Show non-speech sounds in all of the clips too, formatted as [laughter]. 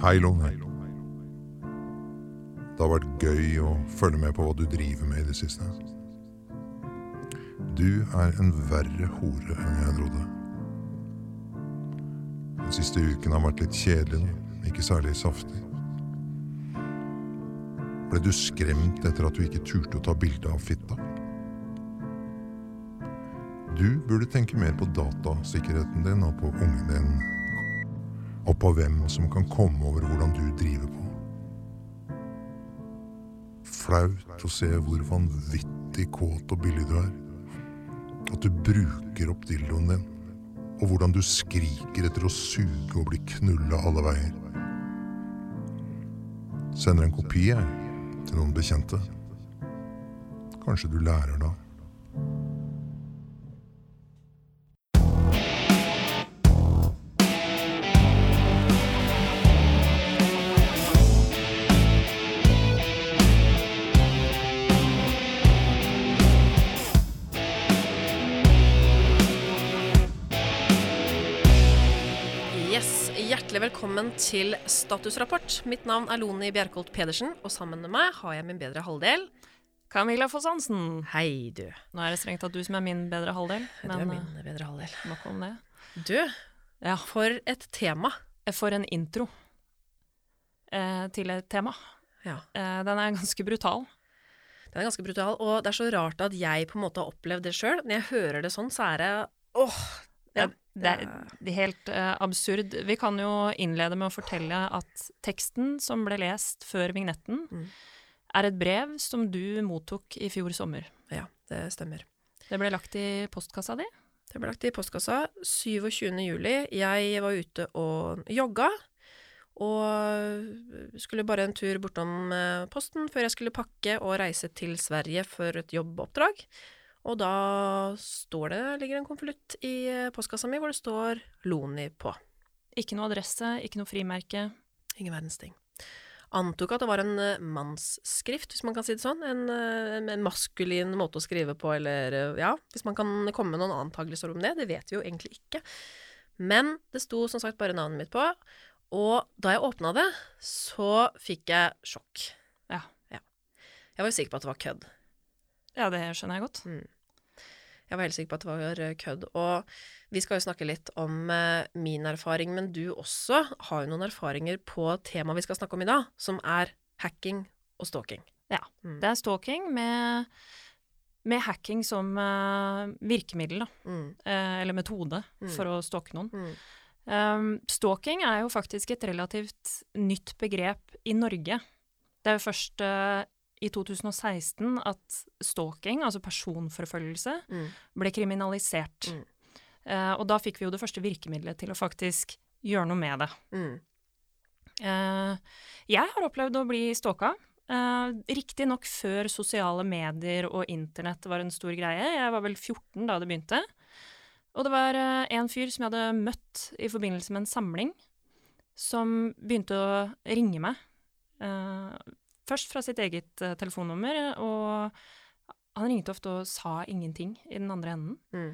Hei, Lone. Det har vært gøy å følge med på hva du driver med i det siste. Du er en verre hore enn jeg trodde. Den siste uken har vært litt kjedelig, da. ikke særlig saftig. Ble du skremt etter at du ikke turte å ta bilde av fitta? Du burde tenke mer på datasikkerheten din og på ungen din og på hvem som kan komme over hvordan du driver på. Flaut å se hvor vanvittig kåt og billig du er. At du bruker opp dildoen din. Og hvordan du skriker etter å suge og bli knulla alle veier. Sender en kopi jeg, til noen bekjente. Kanskje du lærer da. Til Statusrapport. Mitt navn er Loni Bjerkholt Pedersen, og sammen med meg har jeg min bedre halvdel. Camilla Foss Hansen. Hei, du. Nå er det strengt tatt du som er min bedre halvdel, Du er min bedre halvdel. eh, nok om det. Du, Ja, for et tema. for en intro eh, til et tema. Ja, Eh, den er ganske brutal. Den er ganske brutal, og det er så rart at jeg på en måte har opplevd det sjøl. Når jeg hører det sånn, så er det åh. Ja, Det er helt uh, absurd. Vi kan jo innlede med å fortelle at teksten som ble lest før vignetten, Mm. er et brev som du mottok i fjor sommer. ja, det stemmer. Det ble lagt i postkassa di. Det ble lagt i postkassa 27. juli. Jeg var ute og jogga. Og skulle bare en tur bortom eh, posten før jeg skulle pakke og reise til Sverige for et jobboppdrag. Og da står det, ligger en konvolutt i eh, postkassa mi hvor det står Loni på. Ikke noe adresse, ikke noe frimerke. Ingen verdens ting. Antok at det var en eh, mannsskrift, hvis man kan si det sånn. En, eh, en maskulin måte å skrive på, eller ja, hvis man kan komme med noen antakelser om det. Det vet vi jo egentlig ikke. Men det sto som sagt bare navnet mitt på, og da jeg åpna det, så fikk jeg sjokk. Ja. Ja. Jeg var jo sikker på at det var kødd. Ja, det skjønner jeg godt. Jeg var helt sikker på at det var eh, kødd. Og vi skal jo snakke litt om eh, min erfaring, men du også har jo noen erfaringer på temaet vi skal snakke om i dag, som er hacking og stalking. Ja. Mm. Det er stalking med, med hacking som eh, virkemiddel, da. Mm. Eh, eller metode, Mm. for å stalke noen. Mm. Um, stalking er jo faktisk et relativt nytt begrep i Norge. Det er jo først eh, i 2016 at stalking, altså personforfølgelse, Mm. ble kriminalisert. Mm. Uh, og da fikk vi jo det første virkemidlet til å faktisk gjøre noe med det. Mm. Uh, jeg har opplevd å bli stalka. Uh, Riktignok før sosiale medier og internett var en stor greie. Jeg var vel 14 da det begynte. Og det var uh, en fyr som jeg hadde møtt i forbindelse med en samling, som begynte å ringe meg. Eh, først fra sitt eget uh, telefonnummer, og han ringte ofte og sa ingenting i den andre enden. Mm.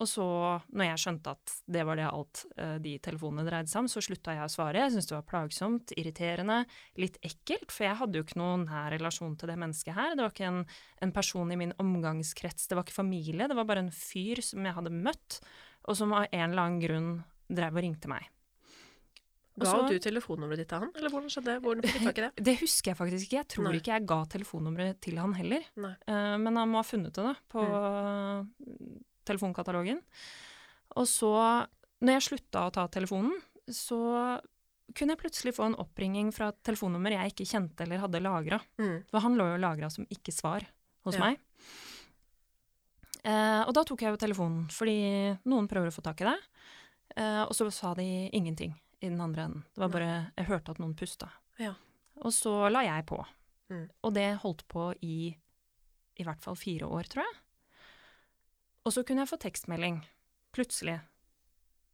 Og så, når jeg skjønte at det var det alt uh, de telefonene dreide seg om, så slutta jeg å svare. Jeg syntes det var plagsomt, irriterende, litt ekkelt, for jeg hadde jo ikke noen nær relasjon til det mennesket her. Det var ikke en, en person i min omgangskrets, det var ikke familie, det var bare en fyr som jeg hadde møtt, og som av en eller annen grunn drev og ringte meg. Ga du telefonnummeret ditt til han, eller hvordan skjedde det? Hvordan fikk du tak i det? [laughs] Det husker jeg faktisk ikke. Jeg tror Nei. ikke jeg ga telefonnummeret til han heller. Eh, men han må ha funnet det da, på telefonkatalogen. Og så, når jeg slutta å ta telefonen, så kunne jeg plutselig få en oppringing fra et telefonnummer jeg ikke kjente eller hadde lagra. Mm. For han lå jo lagra som ikke-svar hos Ja. meg. Eh, og da tok jeg jo telefonen, fordi noen prøver å få tak i det. Eh, og så sa de ingenting i den andre enden. Det var bare Jeg hørte at noen pusta. Ja. Og så la jeg på. Mm. Og det holdt på i i hvert fall fire år, tror jeg. Og så kunne jeg få tekstmelding. Plutselig.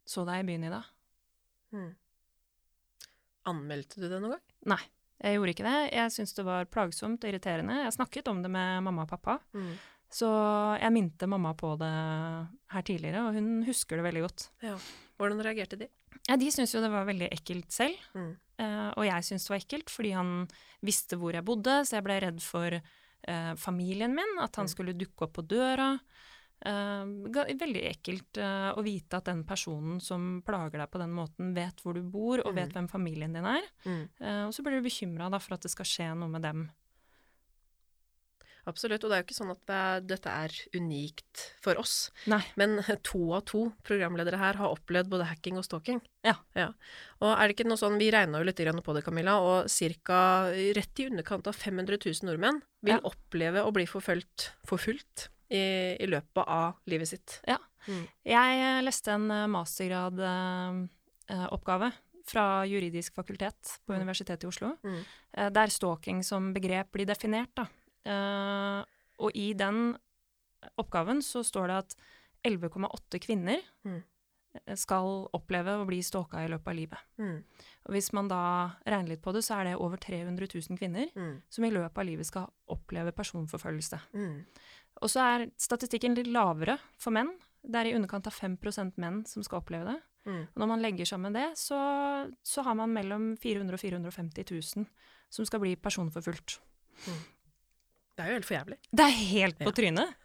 Så deg i byen i dag. Mm. Anmeldte du det noen gang? Nei, jeg gjorde ikke det. Jeg syntes det var plagsomt og irriterende. Jeg snakket om det med mamma og pappa. Mm. Så jeg minte mamma på det her tidligere, og hun husker det veldig godt. Ja. Hvordan reagerte de? Ja, de syntes jo det var veldig ekkelt selv. Mm. Uh, og jeg syntes det var ekkelt fordi han visste hvor jeg bodde, så jeg ble redd for uh, familien min, at han Mm. skulle dukke opp på døra. Uh, veldig ekkelt å vite at den personen som plager deg på den måten, vet hvor du bor, og vet Mm. hvem familien din er. Mm. Og så blir du bekymra for at det skal skje noe med dem. Absolutt. Og det er jo ikke sånn at det er, dette er unikt for oss. Nei. Men [laughs] to av to programledere her har opplevd både hacking og stalking. Ja. Og er det ikke noe sånn, vi regna jo litt på det, Camilla, og ca. rett i underkant av 500 000 nordmenn vil Ja. oppleve å bli forfulgt, forfulgt i, i løpet av livet sitt. Ja. Mm. Jeg eh, leste en eh, mastergradoppgave fra juridisk fakultet på Mm. Universitetet i Oslo, Mm. eh, der stalking som begrep blir definert. Da. Eh, og i den oppgaven så står det at 11,8 kvinner Mm. skal oppleve å bli stalka i løpet av livet. Mm. Og hvis man da regner litt på det, så er det over 300 000 kvinner Mm. som i løpet av livet skal oppleve personforfølgelse. Mm. Og så er statistikken litt lavere for menn. Det er i underkant av 5% menn som skal oppleve det. Mm. Og når man legger sammen det, så, så har man mellom 400 000 og 450 000 som skal bli personforfulgt. Det er jo helt for jævlig. Det er helt på Ja. trynet.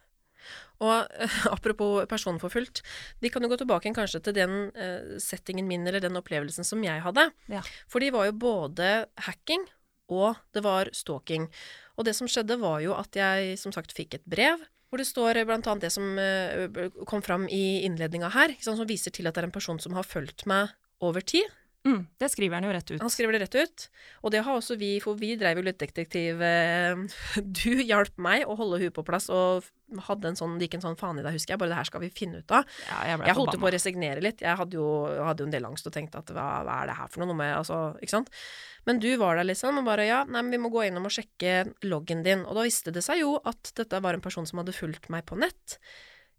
Og eh, apropos personforfulgt, de kan jo gå tilbake kanskje til den uh, settingen min, eller den opplevelsen som jeg hadde. Ja. For de var jo både hacking, og det var stalking. Og det som skjedde var jo at jeg som sagt fikk et brev, hvor det står blant annet det som eh, kom fram i innledninga her, sant, som viser til at det er en person som har fulgt meg over tid. Mm, det skriver han jo rett ut. Han skriver det rett ut. Og det har også vi, for vi drev jo litt detektiv eh, [laughs] Du hjalp meg å holde huet på plass, og hadde en sånn, det gikk en sånn faen i deg, husker jeg. Bare det her skal vi finne ut av. Ja, jeg Jeg holdt jo på å resignere litt. Jeg hadde jo, hadde jo en del angst og tenkte at hva, hva er det her for noe? noe med, altså, ikke sant? Men du var der liksom, og bare ja, nei, men vi må gå innom og sjekke loggen din. Og da viste det seg jo at dette var en person som hadde fulgt meg på nett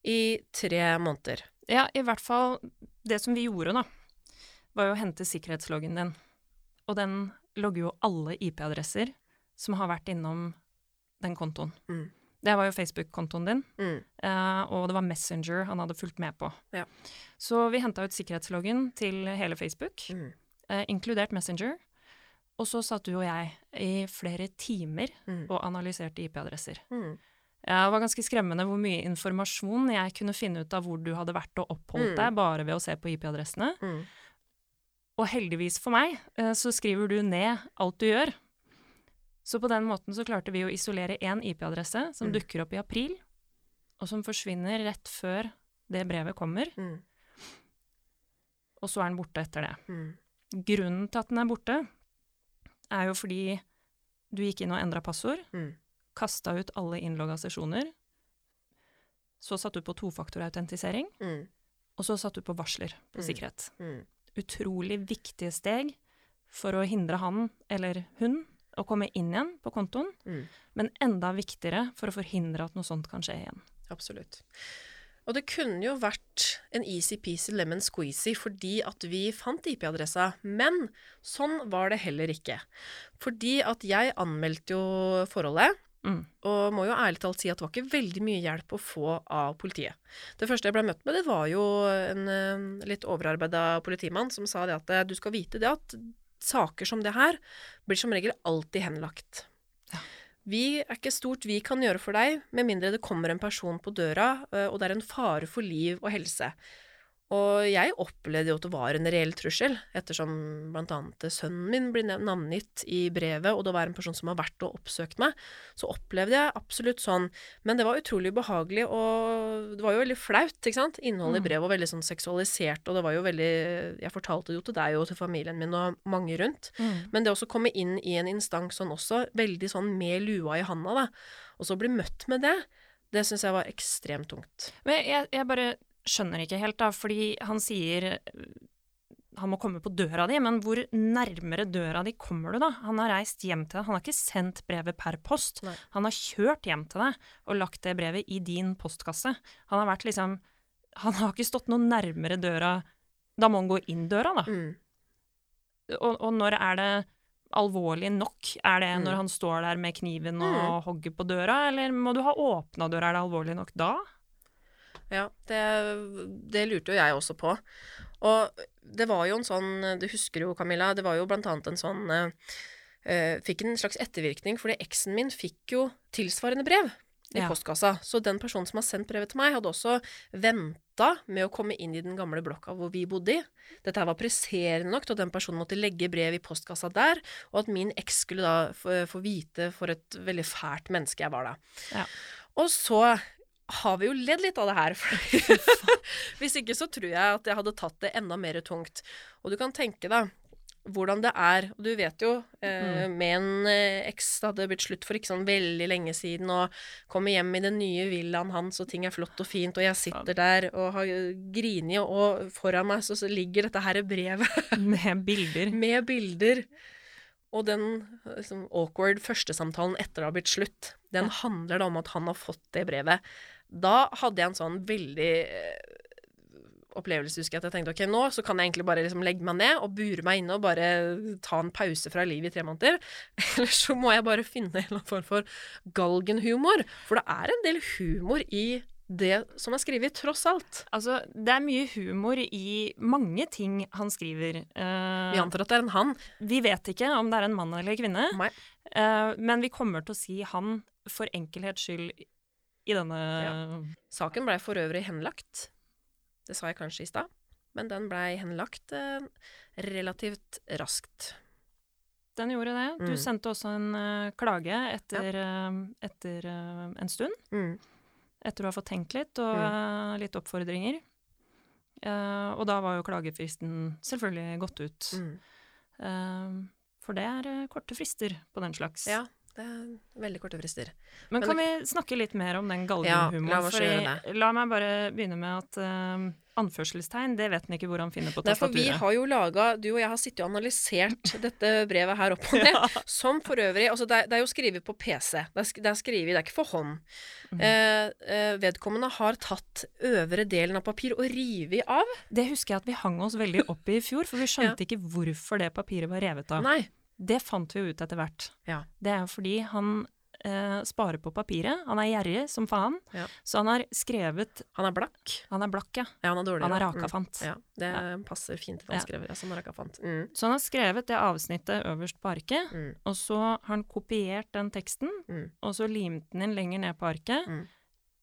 i tre måneder. Ja, i hvert fall det som vi gjorde, da, var jo å hente sikkerhetsloggen din. Og den logger jo alle IP-adresser som har vært innom den kontoen. Mm. Det var jo Facebook-kontoen din, Mm. eh, og det var Messenger han hadde fulgt med på. Ja. Så vi henta ut sikkerhetsloggen til hele Facebook, Mm. eh, inkludert Messenger. Og så satt du og jeg i flere timer Mm. og analyserte IP-adresser. Mm. Det var ganske skremmende hvor mye informasjon jeg kunne finne ut av hvor du hadde vært og oppholdt Mm. deg, bare ved å se på IP-adressene. Mm. Og heldigvis for meg, eh, så skriver du ned alt du gjør. Så på den måten så klarte vi å isolere én IP-adresse som Mm. dukker opp i april, og som forsvinner rett før det brevet kommer, Mm. og så er den borte etter det. Mm. Grunnen til at den er borte, er jo fordi du gikk inn og endra passord, Mm. kasta ut alle innlogga sesjoner, så satte du på tofaktorautentisering, Mm. og så satte du på varsler på Mm. sikkerhet. Utrolig viktige steg for å hindre han eller hun å komme inn igjen på kontoen, Mm. men enda viktigere for å forhindre at noe sånt kan skje igjen. Absolutt. Og det kunne jo vært en easy-peasy lemon squeezy fordi at vi fant IP-adressa, men sånn var det heller ikke. Fordi at jeg anmeldte jo forholdet, Mm. og må jo ærlig talt si at det var ikke veldig mye hjelp å få av politiet. Det første jeg ble møtt med, det var jo en eh, litt overarbeida politimann som sa det at eh, du skal vite det at saker som det her blir som regel alltid henlagt. Ja. Vi er ikke stort vi kan gjøre for deg, med mindre det kommer en person på døra, eh, og det er en fare for liv og helse. Og jeg opplevde jo at det var en reell trussel, ettersom blant annet sønnen min blir navngitt i brevet, og det var en person som har vært og oppsøkt meg. Så opplevde jeg absolutt sånn. Men det var utrolig ubehagelig, og det var jo veldig flaut, ikke sant. Innholdet Mm. i brevet var veldig sånn seksualisert, og det var jo veldig Jeg fortalte det jo til deg og til familien min og mange rundt. Men det å komme inn i en instans sånn også, veldig sånn med lua i handa, da, og så bli møtt med det, det syns jeg var ekstremt tungt. Men jeg, jeg bare skjønner ikke helt, da, fordi han sier eh, han må komme på døra di, men hvor nærmere døra di kommer du da? Han har reist hjem til deg, han har ikke sendt brevet per post. Nei. Han har kjørt hjem til deg og lagt det brevet i din postkasse. Han har vært liksom Han har ikke stått noe nærmere døra. Da må han gå inn døra, da. Mm. Og, og når er det alvorlig nok? Er det Mm. når han står der med kniven og Mm. hogger på døra, eller må du ha åpna døra? Er det alvorlig nok da? Ja, det, det lurte jo jeg også på. Og det var jo en sånn Du husker jo, Camilla, det var jo blant annet en sånn eh, Fikk en slags ettervirkning, fordi eksen min fikk jo tilsvarende brev i Ja. postkassa. Så den personen som har sendt brevet til meg, hadde også venta med å komme inn i den gamle blokka hvor vi bodde i. Dette her var presserende nok til at den personen måtte legge brev i postkassa der, og at min eks skulle da få, få vite for et veldig fælt menneske jeg var da. Ja. Og så har vi jo ledd litt av det her. [laughs] [laughs] Hvis ikke så tror jeg at jeg hadde tatt det enda mer tungt. Og du kan tenke deg hvordan det er og Du vet jo, eh, med en eh, eks det hadde blitt slutt for ikke sånn veldig lenge siden, og kommer hjem i den nye villaen hans, og ting er flott og fint, og jeg sitter der og har grini, og foran meg så, så ligger dette her brevet [laughs] Med bilder. med bilder. Og den liksom, awkward førstesamtalen etter det har blitt slutt, den handler da om at han har fått det brevet. Da hadde jeg en sånn veldig eh, opplevelse, husker jeg, at jeg tenkte ok, nå så kan jeg egentlig bare liksom legge meg ned og bure meg inne og bare ta en pause fra livet i tre måneder. [laughs] Eller så må jeg bare finne en eller annen form for galgenhumor. For det er en del humor i det som er skrevet, tross alt. Altså, det er mye humor i mange ting han skriver. Uh, Vi antar at det er en han. vi vet ikke om det er en mann eller kvinne, Nei. eh, men vi kommer til å si han for enkelhets skyld i denne Saken blei for øvrig henlagt. Det sa jeg kanskje i stad, men den blei henlagt eh, relativt raskt. Den gjorde det. Du Mm. sendte også en uh, klage etter, eh, etter uh, en stund. Mm. Etter å ha fått tenkt litt, og Mm. litt oppfordringer. Og da var jo klagefristen selvfølgelig gått ut. Mm. For det er korte frister på den slags. Ja, det er veldig korte frister. Men, Men kan vi snakke litt mer om den Ja, galgenhumoren? la oss gjøre Fordi- la meg bare begynne med at uh, anførselstegn, det vet en ikke hvor han finner på Nei, for vi har jo laga Du og jeg har sittet og analysert [laughs] dette brevet her opp og ned. Som for øvrig Altså, det er, det er jo skrevet på PC. Det er, det er skrevet, det er ikke for hånd. Mm. Eh, vedkommende har tatt øvre delen av papir og revet av. Det husker jeg at vi hang oss veldig opp i i fjor, for vi skjønte ikke hvorfor det papiret var revet av. Nei. Det fant vi jo ut etter hvert. Ja. Det er jo fordi han eh, sparer på papiret. Han er gjerrig som faen. Ja. Så han har skrevet Han er blakk. Han er blakk, ja. Ja, han er dårlig. Han er rakafant. Mm. Ja, det passer fint til Ja. skriver. Ja, han er rakafant. Mm. Så han har skrevet det avsnittet øverst på arket, Mm. og så har han kopiert den teksten, Mm. og så limt den inn lenger ned på arket, Mm.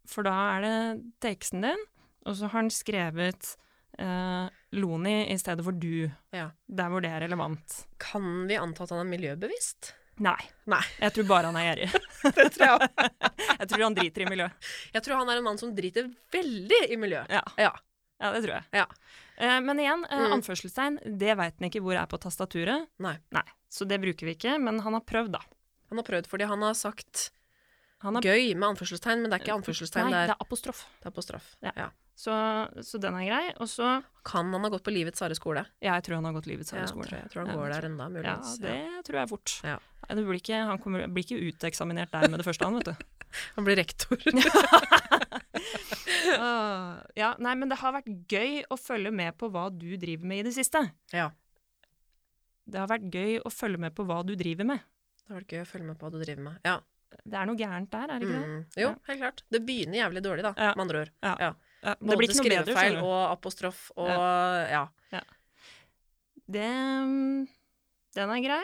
for da er det teksten din, og så har han skrevet eh, Loni i stedet for du, Ja. der hvor det er relevant. Kan vi anta at han er miljøbevisst? Nei. Nei. Jeg tror bare han er gjerrig. [laughs] Det tror jeg også. [laughs] Jeg tror han driter i miljø. Jeg tror han er en mann som driter veldig i miljø. Ja. Ja. Ja, det tror jeg. Ja. Eh, men igjen, eh, Mm. anførselstegn, det veit han ikke hvor er på tastaturet. Nei. Nei, Så det bruker vi ikke, men han har prøvd, da. Han har prøvd fordi han har sagt Han har, gøy med anførselstegn, men det er ikke anførselstegn, Nei, det, det er, er apostrof. det er apostrof. Ja. Ja. Så, så den er grei. Og så Kan han ha gått på Livets harde skole? Ja, jeg tror han har gått livets Ja, harde skole. Ja, jeg, tror han går ja, der enda, Ja, muligens. det tror jeg fort. Ja. Nei, det blir ikke, han kommer, blir ikke uteksaminert der med det første, han, vet du. [laughs] Han blir rektor. [laughs] Ah, ja, nei, men det har vært gøy å følge med på hva du driver med i det siste. ja. Det har vært gøy å følge med på hva du driver med. Det har vært gøy å følge med på hva du driver med. Ja. Det er noe gærent der, er det ikke det? Mm. Jo, Ja. helt klart. Det begynner jævlig dårlig, da, Ja. med andre ord. Ja. Ja. Ja, det blir ikke noe bedre, skrivefeil og apostrof og ja. Det, mm, den er grei.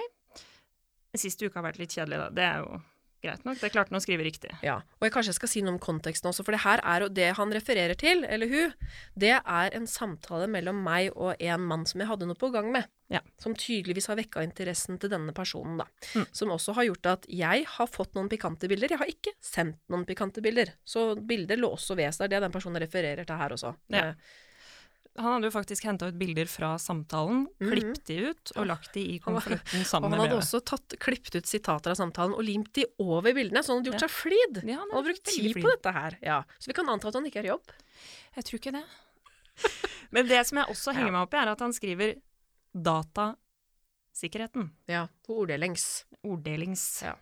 Siste uke har vært litt kjedelig, da. Det er jo greit nok. Det klarte han å skrive riktig. Ja, og jeg kanskje skal si noe om konteksten også, for det her er jo det han refererer til, eller hun, det er en samtale mellom meg og en mann som jeg hadde noe på gang med. Ja. Som tydeligvis har vekka interessen til denne personen, da. Mm. Som også har gjort at jeg har fått noen pikante bilder. Jeg har ikke sendt noen pikante bilder. Så bilder lå også ved seg. Det er den personen refererer til her også. Ja. Eh, Han hadde jo faktisk henta ut bilder fra samtalen, Mhm. klippet de ut og lagt de i Han var- konvolutten Og sammen han hadde også tatt, klippet ut sitater av samtalen og limt de over bildene, så han hadde gjort Ja. seg flid. Ja, Han hadde brukt tid flid. på dette her. Ja. Så vi kan anta at han ikke er i jobb. Jeg tror ikke det. [laughs] Men det som jeg også henger meg opp i, er at han skriver datasikkerheten. Ja, på orddelings. Orddelings... Ja.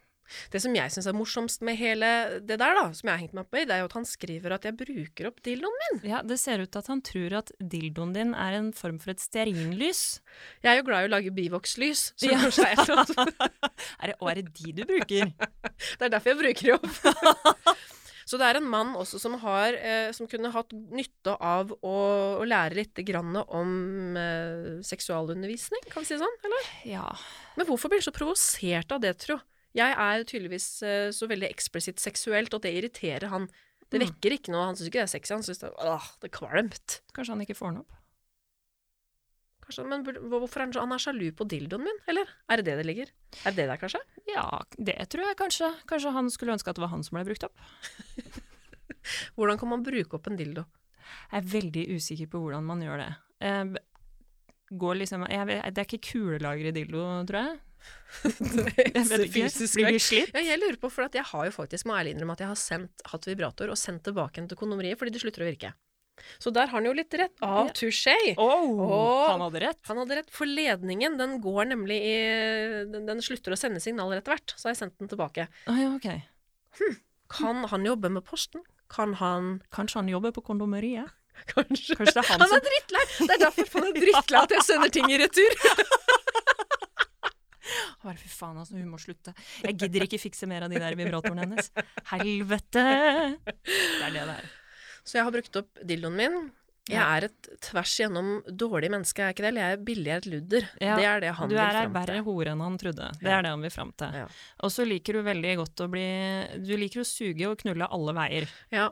Det som jeg syns er morsomst med hele det der, da, som jeg har hengt meg opp i, det er jo at han skriver at jeg bruker opp dildoen min. Ja, det ser ut til at han tror at dildoen din er en form for et stearinlys. Jeg er jo glad i å lage bivokslys, så Ja. kanskje er det, [laughs] Er det, og er det de du bruker? [laughs] det er derfor jeg bruker det opp. [laughs] Så det er en mann også som har eh, Som kunne hatt nytte av å, å lære litt grann om eh, seksualundervisning, kan vi si det sånn, eller? Ja. Men hvorfor blir han så provosert av det, tro? Jeg er tydeligvis eh, så veldig eksplisitt seksuelt og det irriterer han. Det Mm. vekker ikke noe. Han syns ikke det er sexy, han syns det, åh, det er kvalmt. Kanskje han ikke får den opp? Kanskje, men hvorfor er han, så- han er sjalu på dildoen min, eller? Er det det det ligger? Er det det der, kanskje? Ja, det tror jeg kanskje. Kanskje han skulle ønske at det var han som ble brukt opp. [laughs] Hvordan kan man bruke opp en dildo? Jeg er veldig usikker på hvordan man gjør det. Eh, går liksom, jeg det er ikke kulelager i dildo, tror jeg. [laughs] Fysisk Blir vi slitt? Ja, jeg lurer på, for at jeg har jo faktisk, må ærlig innrømme, at jeg har sendt, hatt vibrator og sendt tilbake en til kondomeriet fordi det slutter å virke. Så der har han jo litt rett. Ah, Ja. touché! Oh, Han hadde rett. Han hadde rett, for ledningen den går nemlig i Den, den slutter å sende signaler etter hvert, så har jeg sendt den tilbake. Ah, ja, ok. Kan han jobbe med posten? Kan han Kanskje han jobber på kondomeriet? [laughs] Kanskje Kanskje det er han Han som er drittlei! Det er derfor han er drittlei at jeg [laughs] sender ting i retur. [laughs] Bare fy faen, altså, hun må slutte. Jeg gidder ikke fikse mer av de der vibratorene hennes. Helvete! Det er det det er. Så jeg har brukt opp dildoen min. Jeg er et tvers igjennom dårlig menneske, er ikke det? Eller jeg er billigere et ludder. Ja, Det er det han Du er ei fram verre hore enn han trodde. Det Ja. er det han vil fram til. Ja. Og så liker du veldig godt å bli Du liker å suge og knulle alle veier. Ja.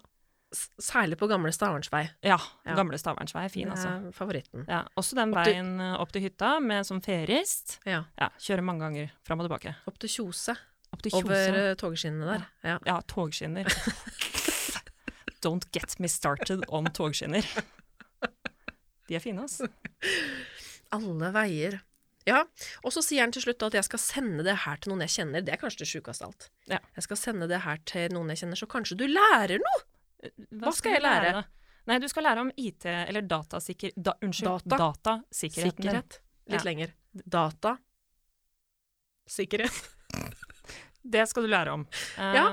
Særlig på gamle Stavangsvei. Ja, Ja. gamle Stavernsvei er fin, Det altså. er favoritten. Ja, også den Opp til- veien eh, opp til hytta med som ferist. Ja. Ja, kjører mange ganger fram og tilbake. Opp til Kjose. Opp til Kjose. Over eh, togskinnene der. Ja. Ja, togskinner. [laughs] Don't get me started on togskinner. De er fine, altså. Alle veier. Ja, og så sier han til slutt at jeg skal sende det her til noen jeg kjenner. Det er kanskje det sjukeste av alt. Ja. Jeg skal sende det her til noen jeg kjenner, så kanskje du lærer noe! Hva skal jeg lære? Nei, du skal lære om IT, eller datasikker... Da, unnskyld, Data. datasikkerheten. Sikkerhet. Litt Ja. lenger. Data. Sikkerhet. [laughs] Det skal du lære om. Uh, Ja.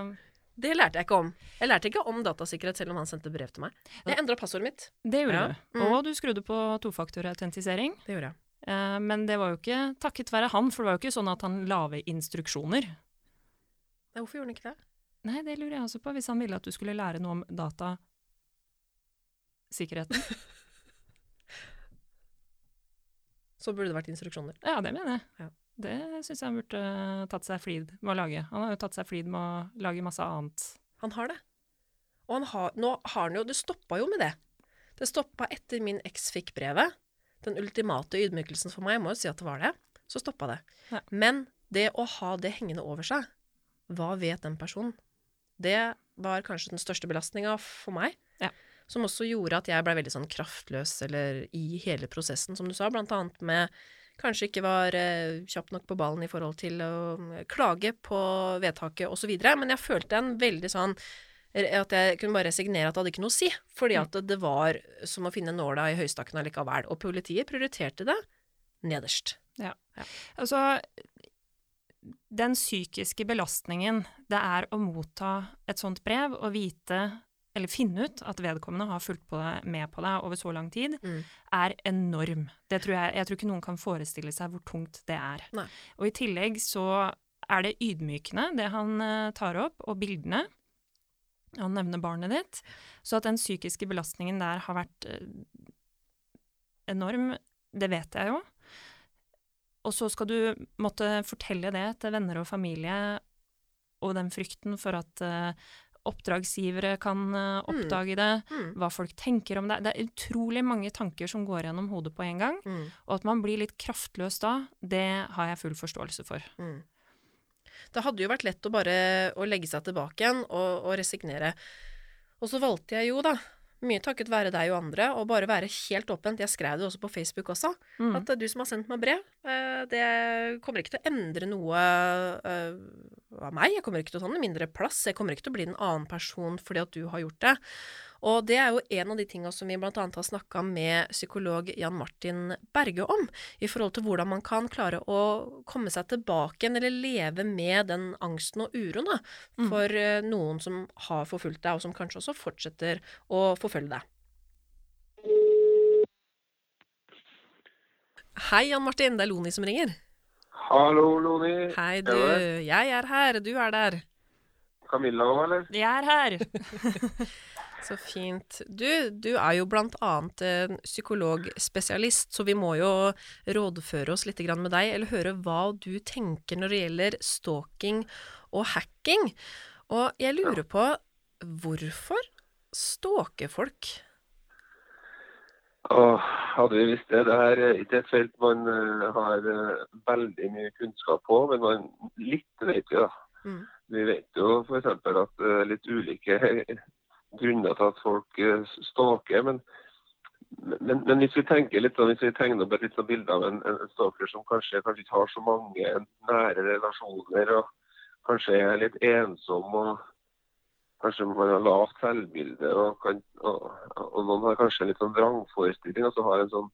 Det lærte jeg ikke om. Jeg lærte ikke om datasikkerhet selv om han sendte brev til meg. Jeg endra passordet mitt. Det gjorde Ja. du. Mm. Og du skrudde på tofaktorautentisering. Det gjorde jeg. Eh, men det var jo ikke takket være han, for det var jo ikke sånn at han la ved instruksjoner. Ja, hvorfor gjorde han ikke det? Nei, det lurer jeg også på, hvis han ville at du skulle lære noe om datasikkerheten. [laughs] Så burde det vært instruksjoner. Ja, det mener jeg. Ja. Det syns jeg han burde eh, tatt seg flid med å lage. Han har jo tatt seg flid med å lage masse annet. Han har det. Og han har, nå har han jo Det stoppa jo med det. Det stoppa etter min eks fikk brevet. Den ultimate ydmykelsen for meg, jeg må jo si at det var det. Så stoppa det. Ja. Men det å ha det hengende over seg, hva vet den personen? Det var kanskje den største belastninga for meg. Ja. Som også gjorde at jeg blei veldig sånn kraftløs eller i hele prosessen, som du sa, blant annet med kanskje ikke var eh, kjapp nok på ballen i forhold til å eh, klage på vedtaket osv. Men jeg følte en veldig sånn at jeg kunne bare resignere at det hadde ikke noe å si. Fordi Mm. at det, var som å finne nåla i høystakken allikevel. Og politiet prioriterte det nederst. Altså, den psykiske belastningen det er å motta et sånt brev og vite, eller finne ut, at vedkommende har fulgt på deg, med på deg over så lang tid, Mm. er enorm. Det tror jeg, jeg tror ikke noen kan forestille seg hvor tungt det er. Nei. Og i tillegg så er det ydmykende, det han eh, tar opp, og bildene. Han nevner barnet ditt. Så at den psykiske belastningen der har vært eh, enorm, det vet jeg jo. Og så skal du måtte fortelle det til venner og familie, og den frykten for at uh, oppdragsgivere kan uh, oppdage det, Mm. hva folk tenker om det. Det er utrolig mange tanker som går gjennom hodet på en gang, Mm. og at man blir litt kraftløs da, det har jeg full forståelse for. Mm. Det hadde jo vært lett å bare å legge seg tilbake igjen og, og resignere. Og så valgte jeg jo, da, mye takket være deg og andre, og bare være helt åpent. Jeg skrev det også på Facebook også, Mm. at du som har sendt meg brev, eh, det kommer ikke til å endre noe eh, av meg. Jeg kommer ikke til å ta noe mindre plass. Jeg kommer ikke til å bli en annen person fordi at du har gjort det. Og det er jo en av de tinga som vi annet har snakka med psykolog Jan Martin Berge om, i forhold til hvordan man kan klare å komme seg tilbake igjen, eller leve med den angsten og uroen, da, Mm. for mm. noen som har forfulgt deg, og som kanskje også fortsetter å forfølge deg. Hei, Jan Martin. Det er Loni som ringer. Hallo, Loni. Hei, du. Du Jeg er her. Du er der. Camilla òg, eller? Jeg er her. [laughs] Så fint. Du, du er jo blant annet en psykologspesialist, så vi må jo rådføre oss litt med deg, eller høre hva du tenker når det gjelder stalking og hacking. Og jeg lurer på hvorfor stalker folk? Åh, hadde vi visst det. Det er ikke et felt man eh, har eh, veldig mye kunnskap på, men man, litt vet vi, da. Mm. Vi vet jo f.eks. at er litt ulike grunner til at folk eh, stalker. Men, men, men hvis vi tenker litt hvis vi tegner opp et litt bilde av en, en stalker som kanskje, kanskje ikke har så mange nære relasjoner, og kanskje er litt ensom og kanskje man har lavt selvbilde, og, kan, og, og noen har kanskje litt sånn vrangforestilling, og så har en sånn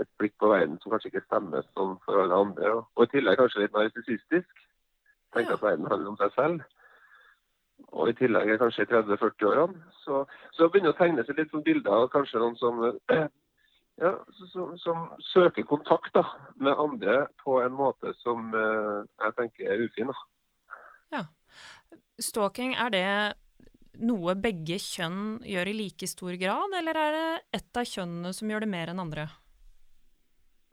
et blikk på verden som kanskje ikke stemmer sånn for alle andre. Og, og i tillegg kanskje litt narsissistisk. Tenker at verden handler om seg selv. Og i tillegg er kanskje i 30-40-årene. Så, så begynner det å tegne seg litt sånn bilder av kanskje noen som [clears throat] ja, som, som, som søker kontakt da, med andre på en måte som eh, jeg tenker er ufin. Da. Stalking, er det noe begge kjønn gjør i like stor grad, eller er det ett av kjønnene som gjør det mer enn andre?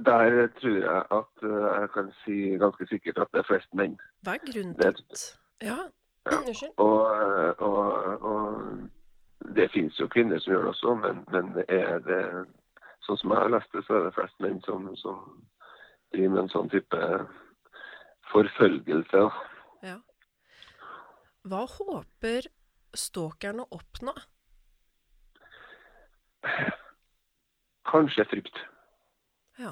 Der tror jeg at eh, jeg kan si ganske sikkert at det er flest menn. Hva er grunnen Det- til at Ja, Ja. Og, og, og det finnes jo kvinner som gjør det også, men, men er det Sånn som jeg har lest det, så er det flest menn som, som driver med en sånn type forfølgelse. Ja. Hva håper stalkeren å oppnå? Kanskje frykt. Ja.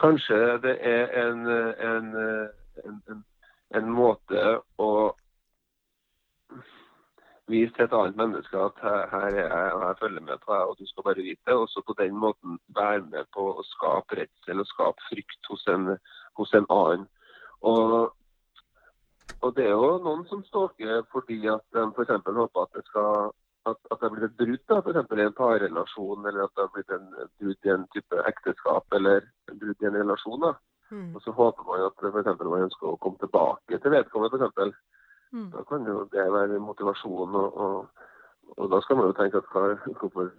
Kanskje det er en, en, en, en, en måte å vise til et annet menneske at her, er jeg, og jeg følger med på deg, og du skal bare vite det. Og så på den måten være med på å skape redsel og skape frykt hos en, hos en annen. Og, og det er jo noen som stalker fordi at de f.eks. håper at det skal at, at det har blitt et brudd, i en parrelasjon, eller at det har blitt en brudd i en type ekteskap, eller brudd i en relasjon. da. Mm. Og så håper man at for eksempel, man ønsker å komme tilbake til vedkommende. f.eks. Mm. da kan jo det være motivasjon. Og, og, og da skal man jo tenke at hva, hvorfor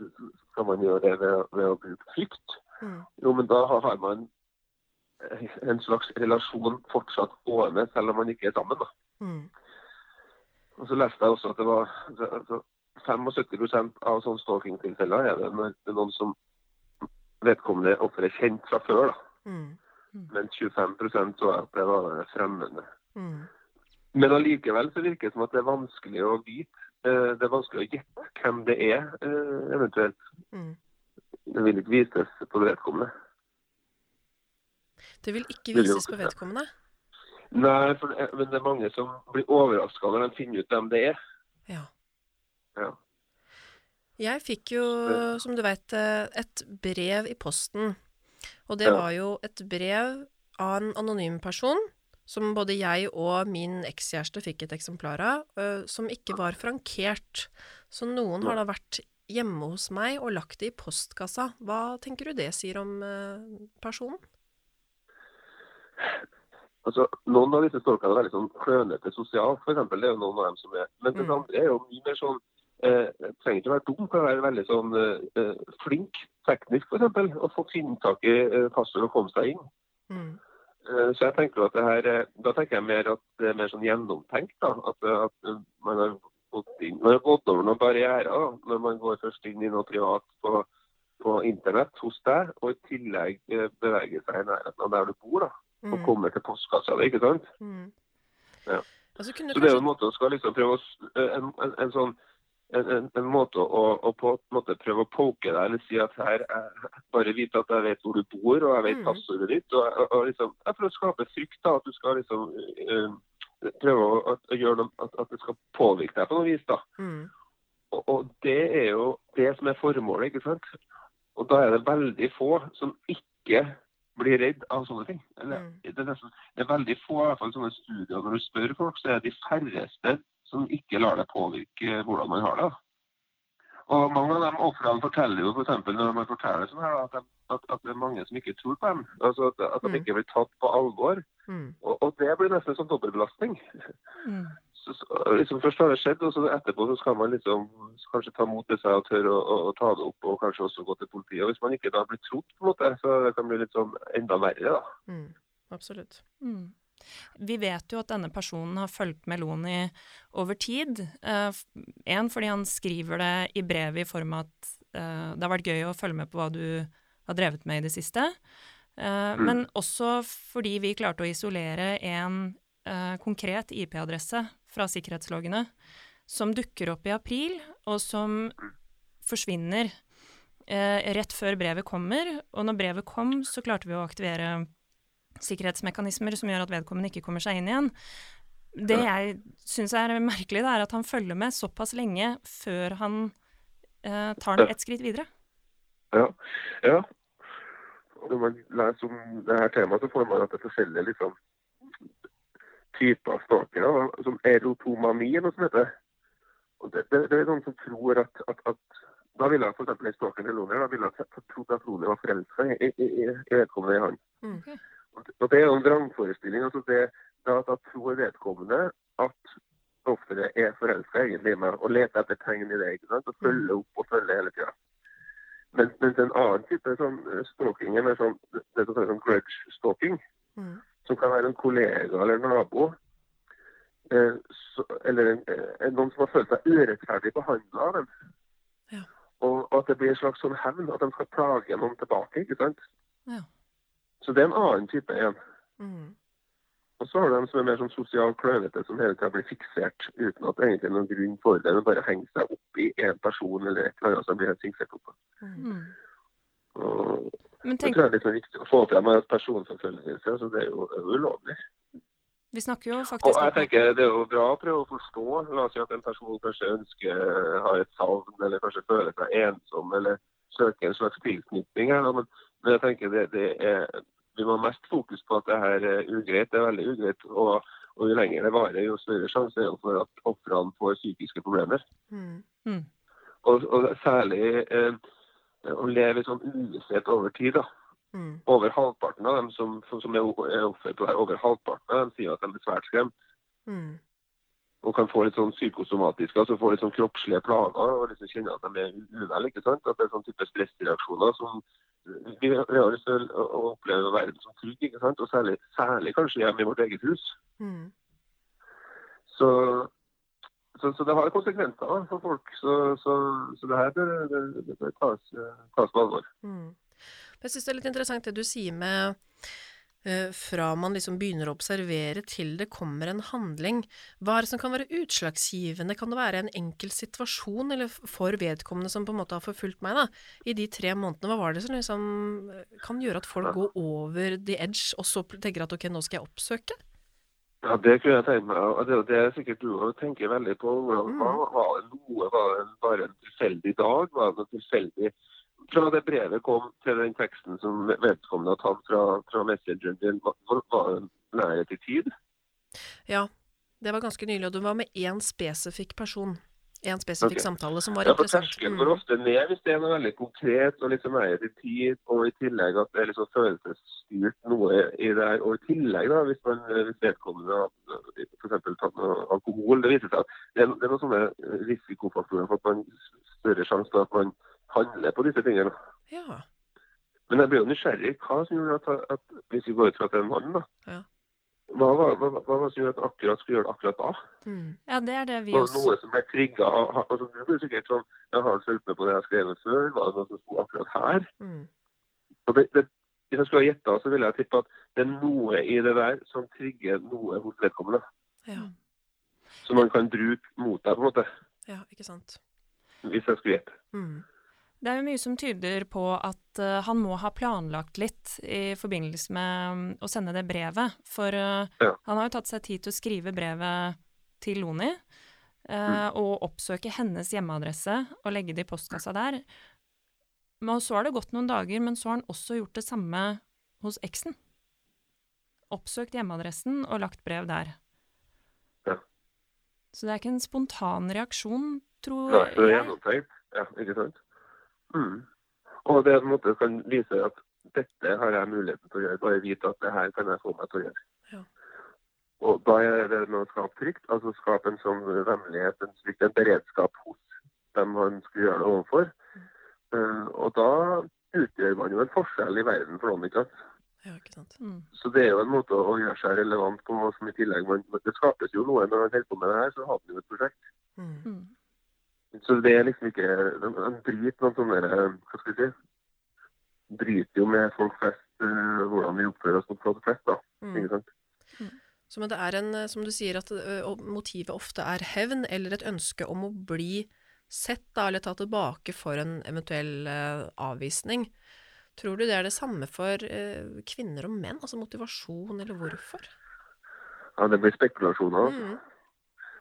skal man gjøre det ved, ved å bruke frykt? Mm. Jo, men da har har man en slags relasjon fortsatt gående, selv om man ikke er sammen. da. Mm. Og så leste jeg også at det var altså, 75% av sånne stalking-tilfeller er det når det er noen som vedkommende offeret er kjent fra før. da. Mm. Men 25% så at det var fremmede. Mm. Men allikevel så virker det som at det er vanskelig å vite. eh, Det er vanskelig å gjette hvem det er, eh, eventuelt. Mm. Det vil ikke vises på vedkommende. Det vil ikke vises på vedkommende. Nei, for det, men det er mange som blir overraska når de finner ut hvem det er. Ja. Ja. Jeg fikk jo, som du vet, et brev i posten. Og det var jo et brev av en anonym person, som både jeg og min ekskjæreste fikk et eksemplar av, øh, som ikke var frankert. Så noen har da vært hjemme hos meg og lagt det i postkassa. Hva tenker du det sier om øh, personen? Altså, Noen av disse stalkerne er veldig sånn klønete sosialt, f.eks. Det er jo noen av dem som er. Men det Mm. andre er jo mye mer sånn eh, Trenger ikke å være dum, kan være veldig sånn eh, eh, flink teknisk, f.eks. Og få finne tak i eh, passord og komme seg inn. Mm. Eh, Så jeg tenker at det her, eh, Da tenker jeg mer at det er mer sånn gjennomtenkt. da, At, eh, at man har gått inn, man har gått over noen barrierer da, når man går først inn i noe privat på, på internett hos deg, og i tillegg beveger seg i nærheten av der du bor. da, Og Mm. kommer til postkassa di, ikke sant. Mm. Ja. Altså, Så det er jo en måte å skal liksom prøve å en, en, en sånn en, en, måte å, å på en måte prøve å poke deg, eller si at her bare vite at jeg vet hvor du bor, og jeg vet Mm. passordet ditt. og, og, og liksom, For å skape frykt, da, at du skal liksom uh, prøve å, at, gjøre noe, at, at det skal påvirke deg på noe vis. da. mm. Og, og det er jo det som er formålet, ikke sant. Og da er det veldig få som ikke blir redd av sånne ting. Eller, Mm. det, er nesten, det er veldig få i hvert fall sånne studier når du spør folk, så er det de færreste som ikke lar deg påvirke hvordan man har det. Og mange av de ofrene forteller jo For når man forteller sånn her, at, de, at, at det er mange som ikke tror på dem. Altså at, at de Mm. ikke blir tatt på alvor. Mm. Og, og det blir nesten sånn dobbeltbelastning. Mm. [laughs] Så, så, liksom Først har det skjedd, og så etterpå så skal man liksom kanskje ta mot det seg og tørre å, å, ta det opp, og kanskje også gå til politiet. Og Hvis man ikke da blir trodd, på en måte, så det kan bli litt sånn enda verre. da. Mm. Absolutt. Mm. Vi vet jo at denne personen har fulgt Meloni over tid. Eh, en fordi han skriver det i brevet i form av at eh, det har vært gøy å følge med på hva du har drevet med i det siste. Eh, Mm. Men også fordi vi klarte å isolere en eh, konkret IP-adresse fra sikkerhetsloggene som dukker opp i april, og som forsvinner eh, rett før brevet kommer. Og når brevet kom, så klarte vi å aktivere sikkerhetsmekanismer som gjør at vedkommende ikke kommer seg inn igjen. Det jeg syns er merkelig, det er at han følger med såpass lenge før han eh, tar den et skritt videre. Ja. ja. Når man leser om det her temaet, så får man at det er forskjellige liksom, typer stalkere. Som erotomani, eller noe som heter. Og det, det, det er noen som tror at, at, at da ville eksempel en stalker til Lone, da ville trodd at Lone var forelska i, i, i, i vedkommende i han. Og det- er jo en vrangforestilling. altså det, da, da tror vedkommende at offeret er forelska egentlig i meg, og leter etter tegn i det. ikke sant? Og følger opp og følger hele tida. Men, mens en annen type sånn eh, stalking er mer sånn, det som kalles sånn grudge stalking, Mm. som kan være en kollega eller en nabo. Eh, så, eller en, eh, noen som har følt seg urettferdig behandla av dem. Ja. Og, og at det blir en slags sånn hevn, at de skal plage noen tilbake. ikke sant? Så det er en annen type en. Mm. Og så har du dem som er mer sånn sosialt klønete, som hele tida blir fiksert uten at det egentlig er noen grunn for det, men bare henger seg opp i én person eller et eller annet som blir helt fiksert opp. Mm. Mm. Og Men det tror jeg er litt sånn viktig å få frem at personforfølgelse, så det er jo, er ulovlig. vi snakker jo faktisk... Og jeg tenker det er jo bra å prøve å forstå. La oss si at en person kanskje ønsker, har et savn, eller kanskje føler seg ensom, eller søker en slags tilknytning. Men jeg tenker det, det er, ha mest fokus på at det her er ugreit. Det er veldig ugreit. Og, og jo lenger det varer, jo større sjanse er det for at ofrene får psykiske problemer. Mm. Mm. Og, og særlig eh, å leve i sånn uvisshet over tid. da. Mm. Over halvparten av dem som, som er er offer på det her, over halvparten av dem sier at de er svært skremt. Mm. og kan få litt sånn psykosomatiske, altså få litt sånn kroppslige plager og liksom kjenne at de er uvel. ikke sant? At det er sånn type stressreaksjoner som vi, har lyst til å, å oppleve verden som trygg, ikke sant? og særlig, særlig kanskje hjemme i vårt eget hus. Mm. Så, så, så det har konsekvenser for folk. Så, så, så det her det, det tas, tas på alvor. Mm. Jeg syns det er litt interessant det du sier med fra man liksom begynner å observere til det kommer en handling. Hva er det som kan være utslagsgivende? Kan det være en enkel situasjon eller for vedkommende som på en måte har forfulgt meg da, i de tre månedene? Hva var det som liksom eh, kan gjøre at folk går over the edge, og så tenker at ok, nå skal jeg oppsøke? Ja, Det kunne jeg tenkt meg. og Det, det er sikkert du òg tenker veldig på. Hvordan, Mm. var, det noe, var det bare en tilfeldig dag? Var det noe tilfeldig Fra det brevet kom til den teksten som vedkommende har tatt fra, fra messengeren din, var, det nærhet i tid? Ja, det var ganske nylig, og det var med én spesifikk person. En spesifikk okay. samtale som var Ja, interessant. Terskelen Mm. går ofte ned hvis det er noe veldig konkret og sånn nærhet i tid, og i tillegg at det er liksom følelsesstyrt noe i det her. Og i tillegg, da, hvis, man, hvis vedkommende har f.eks. tatt noe alkohol, det viser seg at det er, det er noen sånne risikofaktorer for at man større sjanse for at man handler på disse tingene. Ja. Men jeg blir jo nysgjerrig. Hva som gjorde at, at hvis vi går ut fra at det er en mann, da, Ja. hva var hva, hva, det som gjorde at akkurat skulle gjøre det akkurat da? Mm. Ja, det er det vi også noe som ble trigga altså, Du blir sikkert sånn Jeg har fulgt med på det jeg har skrevet før. Var det noe som sto akkurat her? Mm. Det, det, hvis jeg skulle ha gjetta, så ville jeg tippe at det er noe i det der som trigger noe hos vedkommende. Ja. Som man kan bruke mot deg, på en måte. ja, ikke sant. Hvis jeg skulle gjette. Mm. Det er jo mye som tyder på at uh, han må ha planlagt litt i forbindelse med um, å sende det brevet. For uh, Ja. han har jo tatt seg tid til å skrive brevet til Loni, eh, og oppsøke hennes hjemmeadresse og legge det i postkassa der. Men så har det gått noen dager, men så har han også gjort det samme hos eksen. Oppsøkt hjemmeadressen og lagt brev der. Ja. Så det er ikke en spontan reaksjon, tror Nei, det er jeg. gjennomtenkt. Ja, ikke sant? Mm. Og det på en måte kan vise at dette har jeg muligheten til å gjøre. Bare vite at det her kan jeg få meg til å gjøre. Ja. Og da er det med å skape trygt, Altså skape en sånn vemmelighet, en frykt, en beredskap hos dem man skulle gjøre det overfor. Eh, og da utgjør man jo en forskjell i verden for noen. ikke sant? Ja, ikke sant. Mm. Så det er jo en måte å gjøre seg relevant på som i tillegg man, Det skapes jo noe når man holder på med det her, så har man jo et prosjekt. Mm. Mm. Så det er liksom ikke En bryter noen sånne eh, Hva skal vi si? Bryter jo med folk flest eh, hvordan vi oppfører oss mot folk flest, da. Mm. Ikke sant? Så men det er en, eh, som du sier, at motivet ofte er hevn, eller et ønske om å bli sett, da, eller ta tilbake for en eventuell uh, avvisning. Tror du det er det samme for kvinner og menn? Altså motivasjon, eller hvorfor? Ja, det blir spekulasjoner. Mm.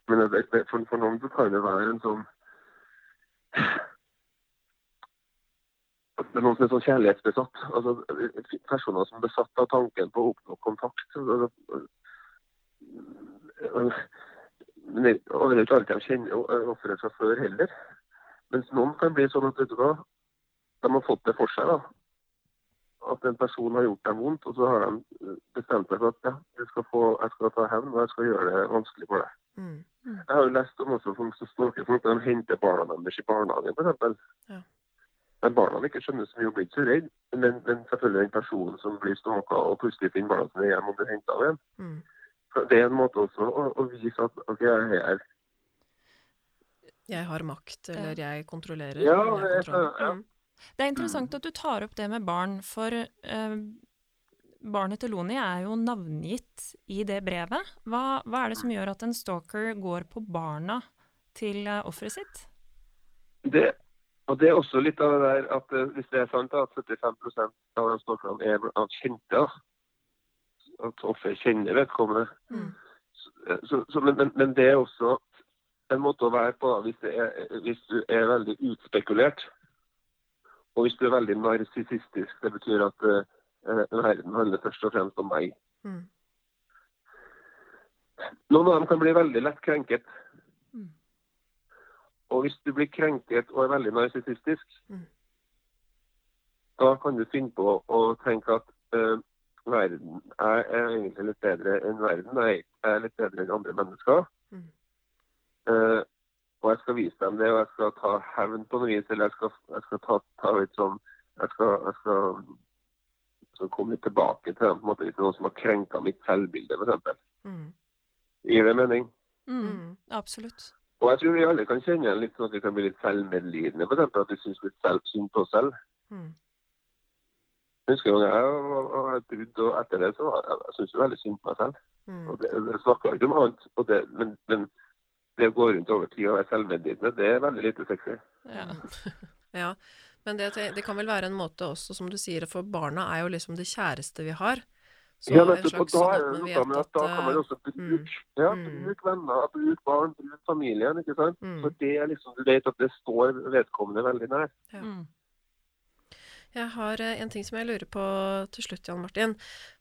Men for, for noen kan det være en sånn Det er noen som er sånn kjærlighetsbesatt. Altså, personer som er besatt av tanken på å oppnå kontakt. Men det er ikke alltid de kjenner offeret fra før heller. Mens noen kan bli sånn at vet du hva, de har fått det for seg. da. At en person har gjort dem vondt, og så har de bestemt seg for at ja, jeg skal, få, jeg skal ta hevn og jeg skal gjøre det vanskelig for deg. Mm. Jeg har jo lest om også folk som snakker folk, at de henter barna deres i barnehagen, f.eks. Ja. Men barna ikke skjønner så mye og blir ikke så redd. Men, men selvfølgelig den personen som blir stalka og plutselig finner barna sine hjem og blir henta av igjen. Mm. Det er en måte også å, å vise at OK, jeg er her. Jeg har makt, eller jeg kontrollerer. Ja, jeg er ja. Mm. Det er interessant at du tar opp det med barn, for eh, barnet til Loni er jo navngitt i det brevet. Hva, hva er det som gjør at en stalker går på barna til uh, offeret sitt? Det, og det er også litt av det der at eh, hvis det er sant at 75% av de stalkerne er av kjente, at offeret kjenner vedkommende Mm. så, så, så, men, men, men det er også en måte å være på da, hvis, det er, hvis du er veldig utspekulert. Og hvis du er veldig narsissistisk. Det betyr at eh, verden handler først og fremst om meg. Mm. Noen av dem kan bli veldig lett krenket. Mm. Og hvis du blir krenket og er veldig narsissistisk, Mm. da kan du finne på å tenke at uh, verden er, er egentlig litt bedre enn verden. Jeg er litt bedre enn andre mennesker. Mm. Eh, og jeg skal vise dem det, og jeg skal ta hevn på noe vis. Eller jeg skal, jeg skal ta, ta litt sånn Jeg skal, jeg skal, skal komme litt tilbake til dem, på en måte, noen som har krenka mitt selvbilde, f.eks. Mm. Gir det mening? Mm. Mm. Absolutt. Og jeg tror vi alle kan kjenne litt sånn at vi kan bli litt selvmedlidende. Eksempel at vi syns litt selv, synd på oss selv. Mm. Jeg husker gang jeg var- var brudd, og etter det så var jeg, jeg syntes jo veldig synd på meg selv. Mm. Og det, det snakker ikke om annet. Og det, men, men det å gå rundt over tid og være selvmedlidende, det er veldig lite sexy. Ja. [laughs] Ja, men det, det kan vel være en måte også, som du sier, for barna er jo liksom det kjæreste vi har. Så ja, nettopp, og da sånn er det noe med at da kan man eh, også bruke, ja, Mm. bruke venner, bruke barn, bruke familien. ikke sant? Mm. For det er liksom, du vet at det står vedkommende veldig nær. Ja. Mm. Jeg har eh, en ting som jeg lurer på til slutt, Jan Martin.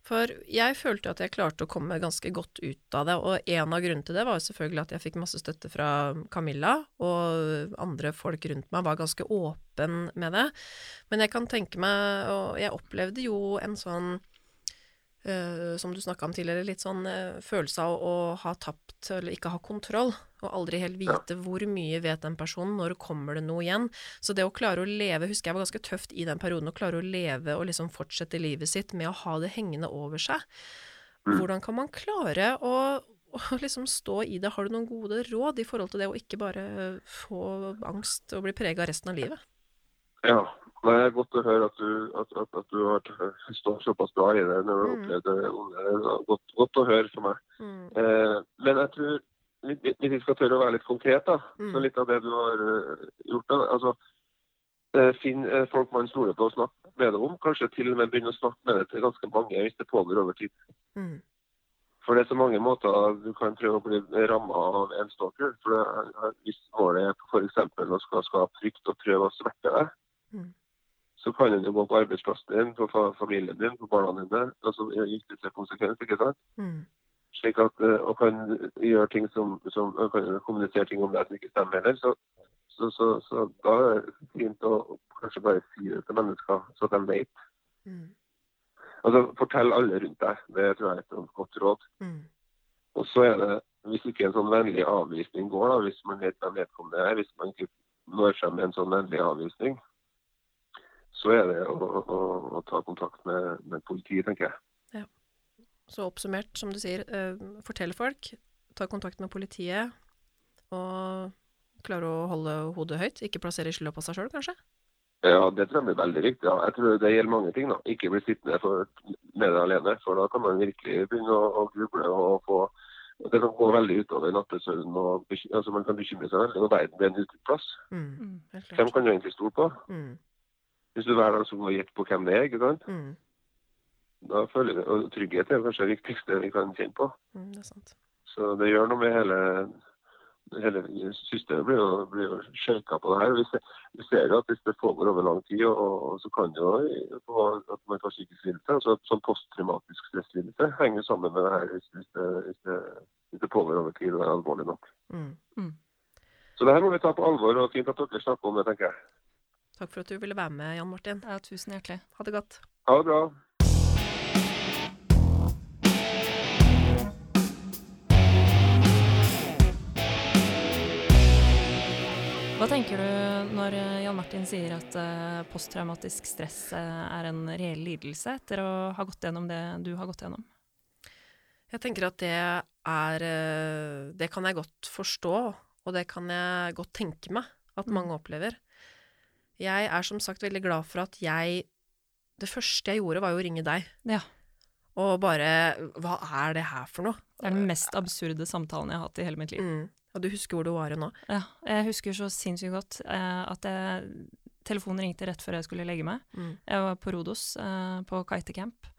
For jeg følte at jeg klarte å komme ganske godt ut av det, og en av grunnene til det var jo selvfølgelig at jeg fikk masse støtte fra Camilla, og andre folk rundt meg var ganske åpen med det. Men jeg kan tenke meg, og jeg opplevde jo en sånn som du snakka om tidligere, litt sånn eh, følelse av å ha tapt eller ikke ha kontroll, og aldri helt vite hvor mye vet den personen, når kommer det noe igjen. Så det å klare å leve, husker jeg var ganske tøft i den perioden, å klare å leve og liksom fortsette livet sitt med å ha det hengende over seg. Mm. Hvordan kan man klare å, å liksom stå i det? Har du noen gode råd i forhold til det å ikke bare få angst og bli prega resten av livet? Ja, det er godt å høre at du, at, at, at du har står såpass bra i det når du Mm. opplevd det. Er Godt, godt å høre for meg. Mm. Eh, men jeg tror, hvis vi skal tørre å være litt konkret, da, Mm. så litt av det du har uh, gjort da, altså, uh, Finn uh, folk man stoler på å snakke med det om. Kanskje til og med begynne å snakke med det til ganske mange hvis det pågår over tid. Mm. For det er så mange måter du kan prøve å bli ramma av en stalker. For det, Hvis målet er f.eks. å skal skape frykt og prøve å sverte deg, Mm. Så kan du gå på arbeidsplassen din, på familien din, på barna dine. altså ytterste konsekvens, ikke sant? Mm. Slik at, eh, Og kan gjøre ting som, som kan kommunisere ting om deg som ikke stemmer heller. Så, så, så, så da er det fint å kanskje bare si det til mennesker, så de vet. Mm. Altså, Fortell alle rundt deg. Det tror jeg er et godt råd. Mm. Og så er det hvis ikke en sånn vennlig avvisning går, da, hvis man vet hvem vedkommende er, hvis man ikke når frem med en sånn vennlig avvisning, så er det å, å, å ta kontakt med, med politiet, tenker jeg. Ja. Så oppsummert, som du sier, eh, fortell folk, ta kontakt med politiet, og klare å holde hodet høyt. Ikke plassere skylda på seg sjøl, kanskje? Ja, det tror jeg blir veldig viktig. Ja. Jeg tror det gjelder mange ting. da. Ikke bli sittende for, med det alene, for da kan man virkelig begynne å, å gruble og få Det kan gå veldig utover nattesøvnen. og altså Man kan bekymre seg veldig når verden blir en uteplass. Mm. Mm. Hvem kan du egentlig stole på? Mm. Hvis du hver dag skal gå og gjette på hvem det er, ikke sant? Mm. Da føler vi, og Trygghet er kanskje det viktigste vi kan kjenne på. Mm, det er sant. Så det gjør noe med hele, hele systemet blir jo, blir jo sjekka på det her. Vi ser, vi ser at hvis det pågår over lang tid, og, og så kan det jo få at man får psykisk lidelse. Altså sånn posttraumatisk stresslidelse henger sammen med det her hvis, hvis, det, hvis, det, hvis det pågår over tid og er alvorlig nok. Mm. Så det her må vi ta på alvor, og fint at dere snakker om det, tenker jeg. Takk for at du ville være med, Jan Martin. Ja, tusen hjertelig. Ha det godt. Ha det bra. Hva tenker du når eh, Jan Martin sier at eh, posttraumatisk stress eh, er en reell lidelse, etter å ha gått gjennom det du har gått gjennom? Jeg tenker at det er Det kan jeg godt forstå, og det kan jeg godt tenke meg at Mm. mange opplever. Jeg er som sagt veldig glad for at jeg Det første jeg gjorde, var jo å ringe deg. Ja. Og bare Hva er det her for noe? Det er den mest absurde samtalen jeg har hatt i hele mitt liv. Mm. Og du husker hvor du var nå? Ja, jeg husker så sinnssykt godt eh, at jeg, telefonen ringte rett før jeg skulle legge meg. Mm. Jeg var på Rodos, eh, på kitecamp.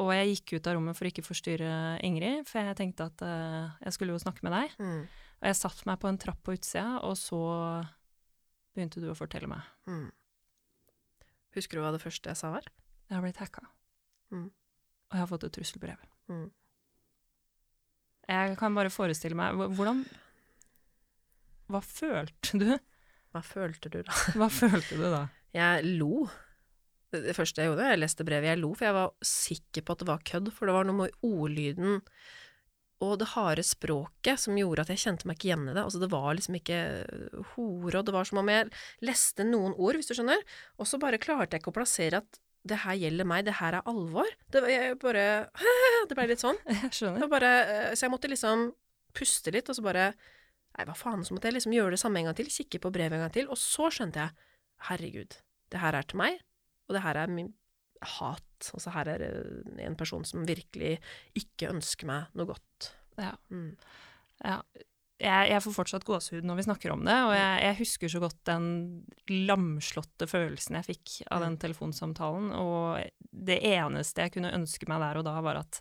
Og jeg gikk ut av rommet for ikke å forstyrre Ingrid, for jeg tenkte at eh, jeg skulle jo snakke med deg. Mm. Og jeg satte meg på en trapp på utsida, og så begynte du å fortelle meg. Mm. Husker du hva det første jeg sa var? Jeg har blitt hacka. Mm. Og jeg har fått et trusselbrev. Mm. Jeg kan bare forestille meg Hvordan Hva følte du? Hva følte du da? [laughs] Hva følte du da? Jeg lo. Det første jeg gjorde, jeg leste brevet, jeg lo, for jeg var sikker på at det var kødd, for det var noe med ordlyden og det harde språket som gjorde at jeg kjente meg ikke igjen i det. Altså, det var liksom ikke hore, og det var som om jeg leste noen ord, hvis du skjønner, og så bare klarte jeg ikke å plassere at det her gjelder meg, det her er alvor. Det, var- jeg bare [laughs] Det ble litt sånn. [laughs] Jeg skjønner. bare, eh, så jeg måtte liksom puste litt, og så bare Nei, hva faen, så måtte jeg liksom gjøre det samme en gang til, kikke på brevet en gang til, og så skjønte jeg Herregud, det her er til meg, og det her er min hat. Altså her er det en person som virkelig ikke ønsker meg noe godt. Ja. Mm. Ja. Jeg, jeg får fortsatt gåsehud når vi snakker om det, og jeg, jeg husker så godt den lamslåtte følelsen jeg fikk av den telefonsamtalen. Og det eneste jeg kunne ønske meg der og da, var at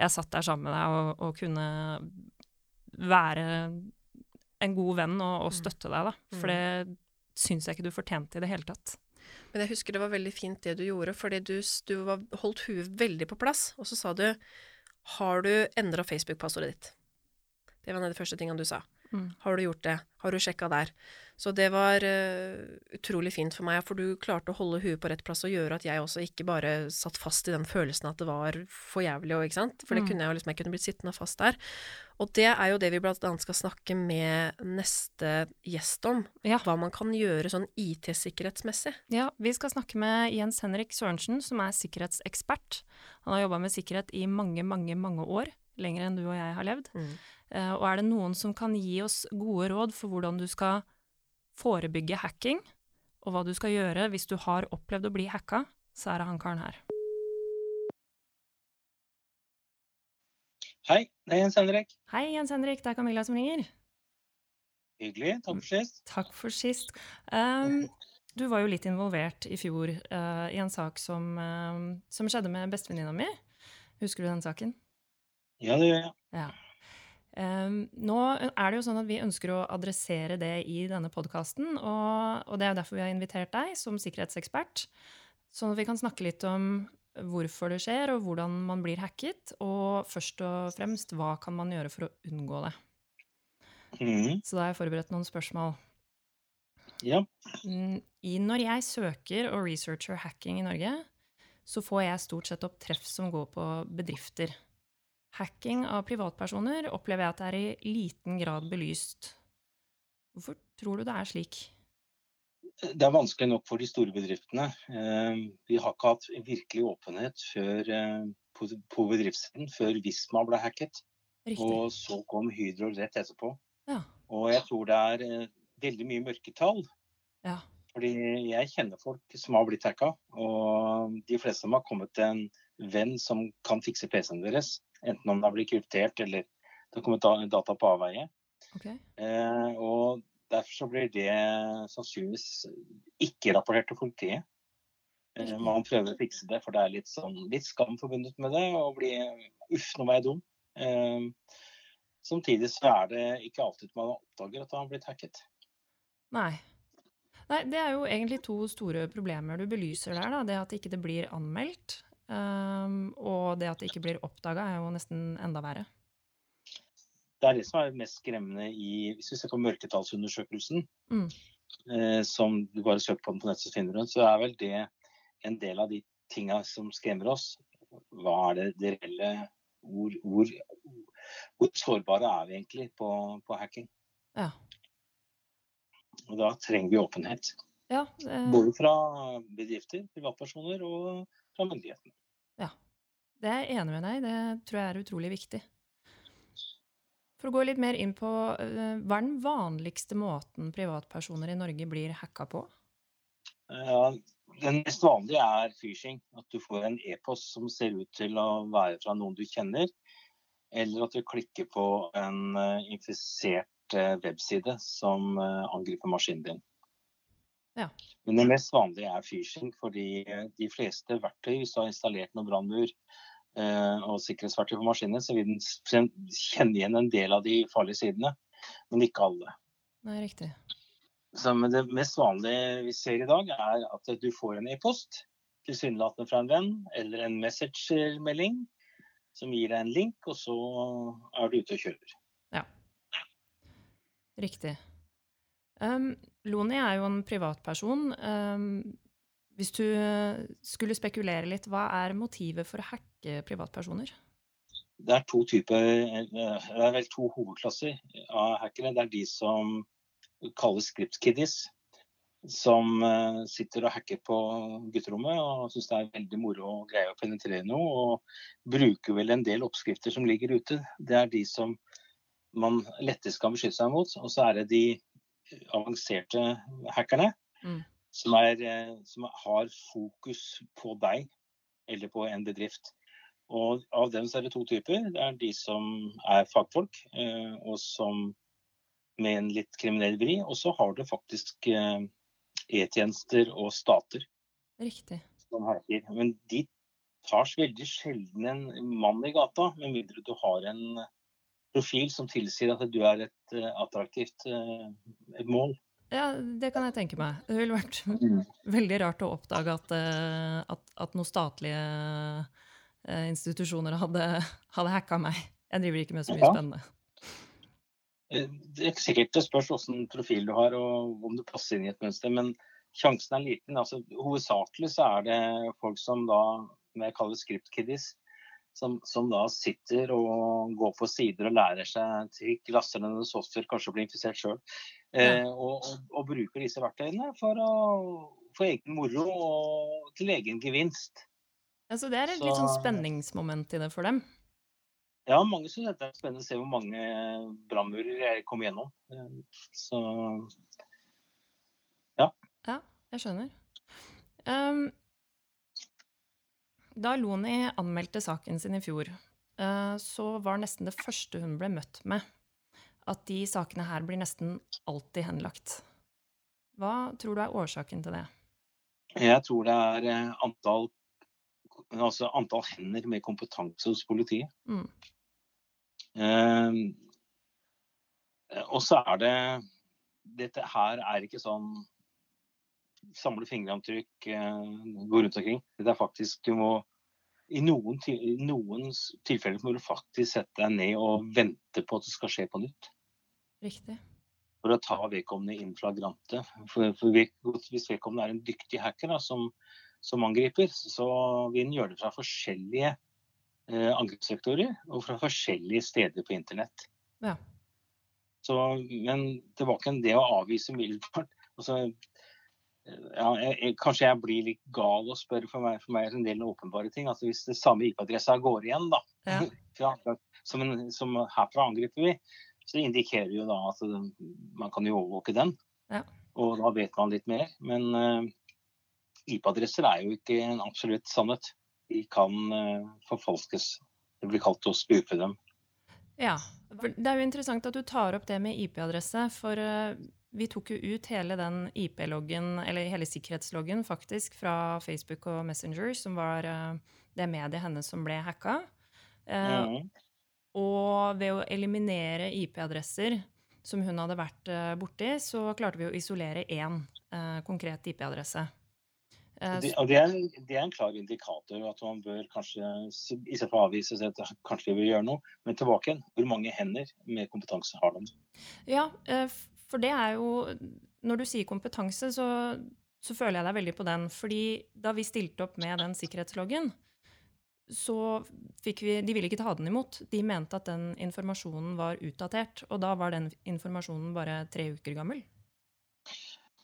jeg satt der sammen med deg og, og kunne være en god venn og, og støtte deg, da. For det syns jeg ikke du fortjente i det hele tatt. Men jeg husker det var veldig fint det du gjorde, fordi du, du var, holdt huet veldig på plass, og så sa du Har du endra Facebook-passordet ditt? Det var en av de første tingene du sa. Mm. Har du gjort det? Har du sjekka der? Så det var uh, utrolig fint for meg, for du klarte å holde huet på rett plass og gjøre at jeg også ikke bare satt fast i den følelsen at det var for jævlig, og, ikke sant? For det Mm. kunne jeg jo liksom, jeg kunne blitt sittende fast der. Og det er jo det vi blant annet skal snakke med neste gjest om. Ja. Hva man kan gjøre sånn IT-sikkerhetsmessig. Ja, vi skal snakke med Jens Henrik Sørensen, som er sikkerhetsekspert. Han har jobba med sikkerhet i mange, mange, mange år. Lenger enn du og jeg har levd. Mm. Uh, og er det noen som kan gi oss gode råd for hvordan du skal forebygge hacking, og hva du skal gjøre hvis du har opplevd å bli hacka, så er det han karen her. Hei, det er Jens Henrik. Hei, Jens Henrik, det er Camilla som ringer. Hyggelig. Takk for sist. Takk for sist. Um, du var jo litt involvert i fjor uh, i en sak som, uh, som skjedde med bestevenninna mi. Husker du den saken? Ja, det gjør jeg. Ja. Ehm, nå er det jo sånn at vi ønsker å adressere det i denne podkasten, og, og det er jo derfor vi har invitert deg som sikkerhetsekspert. Sånn at vi kan snakke litt om hvorfor det skjer, og hvordan man blir hacket, og først og fremst hva kan man gjøre for å unngå det. Mm. Så da har jeg forberedt noen spørsmål. Ja. Mm, I når jeg søker og researcher hacking i Norge, så får jeg stort sett opp treff som går på bedrifter. Hacking av privatpersoner opplever jeg at det er i liten grad belyst. Hvorfor tror du det er slik? Det er vanskelig nok for de store bedriftene. Eh, Vi har ikke hatt virkelig åpenhet før, eh, på, bedriftssiden før Visma ble hacket. Riktig. Og så kom Hydro rett etterpå. Ja. Og jeg tror det er eh, veldig mye mørketall. Ja. Fordi jeg kjenner folk som har blitt hacka. Og de fleste som har kommet til en venn som kan fikse PC-en deres. Enten om det har blitt kryptert eller det har kommet data på avveie. Okay. Eh, og derfor så blir det sannsynligvis ikke rapportert til politiet. Eh, man prøver å fikse det, for det er litt, sånn, litt skam forbundet med det. Og bli uff, nå var jeg dum. Eh, samtidig så er det ikke alltid man oppdager at man har blitt hacket. Nei. Nei, det er jo egentlig to store problemer du belyser der. Da. Det at ikke det blir anmeldt, ehm, og det at det ikke blir oppdaga, er jo nesten enda verre. Det er det som er mest skremmende i Hvis vi ser på mørketallsundersøkelsen, Mm. eh, som du bare søker på den på nettet, så finner du den, så er vel det en del av de tinga som skremmer oss. Hva er det, det reelle hvor, hvor, hvor sårbare er vi egentlig på, på hacking? Ja. Og da trenger vi åpenhet. Ja, det... Både fra bedrifter, privatpersoner og fra myndighetene. Det er jeg enig med deg. Det tror jeg er utrolig viktig. For å gå litt mer inn på eh, hva er den vanligste måten privatpersoner i Norge blir hacka på? Ja, den mest vanlige er phishing. At du får en e-post som ser ut til å være fra noen du kjenner. Eller at du klikker på en eh, infisert webside som angriper maskinen din. Ja. Men det mest vanlige er phishing, fordi de fleste verktøy, hvis du har installert noen brannmur og sikkerhetsverktøy på maskinen, så vil den kjenne igjen en del av de farlige sidene, men ikke alle. Nei, riktig. Så, men det mest vanlige vi ser i dag, er at du får en e-post, tilsynelatende fra en venn, eller en message-melding som gir deg en link, og så er du ute og kjører. Ja. Riktig. Um, Loni er jo en privatperson. Um, hvis du eh, skulle spekulere litt, hva er motivet for å hacke privatpersoner? Det er to typer, eh, det er vel to hovedklasser av hackere. Det er de som kalles script-kiddies, som eh, sitter og hacker på gutterommet og syns det er veldig moro å greie å penetrere noe, og bruker vel en del oppskrifter som ligger ute. Det er de som man lettest kan beskytte seg mot. Og så er det de avanserte hackerne Mm. Som, er, eh, som har fokus på deg eller på en bedrift. Og av dem så er det to typer. Det er de som er fagfolk, eh, og som med en litt kriminell vri. Og så har du faktisk eh, E-tjenester og stater Riktig. som. Men de tar veldig sjelden en mann i gata, med mindre du har en profil som tilsier at du er et attraktivt mål. Ja, det kan jeg tenke meg. Det ville vært veldig rart å oppdage at, eh, at, at noen statlige eh, institusjoner hadde, hadde hacka meg. Jeg driver ikke med så mye Ja. spennende. Eh, Det er sikkert det spørs hvilken profil du har og om du passer inn i et mønster, men sjansen er liten. Altså, hovedsakelig så er det folk som da, som jeg kaller script-kiddies, som, som da sitter og går på sider og lærer seg trikk, laster ned software, kanskje blir infisert sjøl, eh, og, og, og bruker disse verktøyene for, å, for egen moro og til egen gevinst. Altså, det er et litt sånn spenningsmoment i det for dem. Ja, mange syns dette er spennende å se hvor mange brannmurer jeg kommer gjennom. Så ja. Ja, jeg skjønner. Um, da Loni anmeldte saken sin i fjor, eh, så var nesten det første hun ble møtt med, at de sakene her blir nesten alltid henlagt. Hva tror du er årsaken til det? jeg tror det er eh, antall, altså antall hender med kompetanse hos politiet. Mm. Eh, og så er det Dette her er ikke sånn samle fingeravtrykk, eh, gå rundt omkring. Det er faktisk Du må i noen, i noen tilfeller må du faktisk sette deg ned og vente på at det skal skje på nytt. Riktig. For å ta vedkommende inn flagrante. For, for hvis vedkommende er en dyktig hacker da, som, som angriper, så vil den gjøre det fra forskjellige eh, angrepsvektorer, og fra forskjellige steder på internett. Ja. Så, men tilbake til det å avvise umiddelbart. Altså, ja, jeg, kanskje jeg blir litt gal og spør, for meg, for meg er en del åpenbare ting. Altså, hvis det samme IP-adressa går igjen, da, Ja. [laughs] fra, som, en, som herfra angriper vi, så indikerer jo da at det, man kan jo overvåke den. Ja. Og da vet man litt mer. Men uh, IP-adresser er jo ikke en absolutt sannhet. De kan uh, forfalskes. Det blir kalt å spupe dem. Ja. Det er jo interessant at du tar opp det med IP-adresse, for eh, vi tok jo ut hele den IP-loggen, eller hele sikkerhetsloggen faktisk, fra Facebook og Messenger, som var eh, det mediet hennes som ble hacka. Eh, Mhm. Og ved å eliminere IP-adresser som hun hadde vært eh, borti, så klarte vi å isolere én konkret IP-adresse. Det, og det, er, en- det er en klar indikator at man bør kanskje i stedet for å avvise at kanskje vi bør gjøre noe. Men tilbake igjen, hvor mange hender med kompetanse har de? Ja, for det er jo Når du sier kompetanse, så, så føler jeg deg veldig på den. Fordi da vi stilte opp med den sikkerhetsloggen, så fikk vi De ville ikke ta den imot. De mente at den informasjonen var utdatert. Og da var den informasjonen bare tre uker gammel.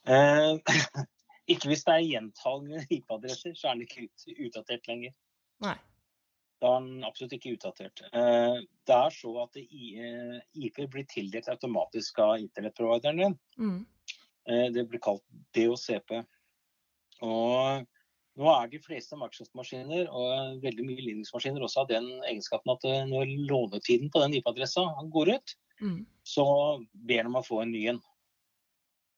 Eh, [laughs] ikke hvis det er gjentagende IP-adresser, så er den ikke ut, utdatert lenger. Nei. Da er den absolutt ikke utdatert. Eh, det er så at det i, eh, IP blir tildelt automatisk av internettprovideren din. Mm. Eh, Det blir kalt DOCP. Og nå er de fleste Microsoft-maskiner og veldig mye Linux-maskiner også av den egenskapen at når lånetiden på den IP-adressa går ut, Mm. så ber de om å få en ny en.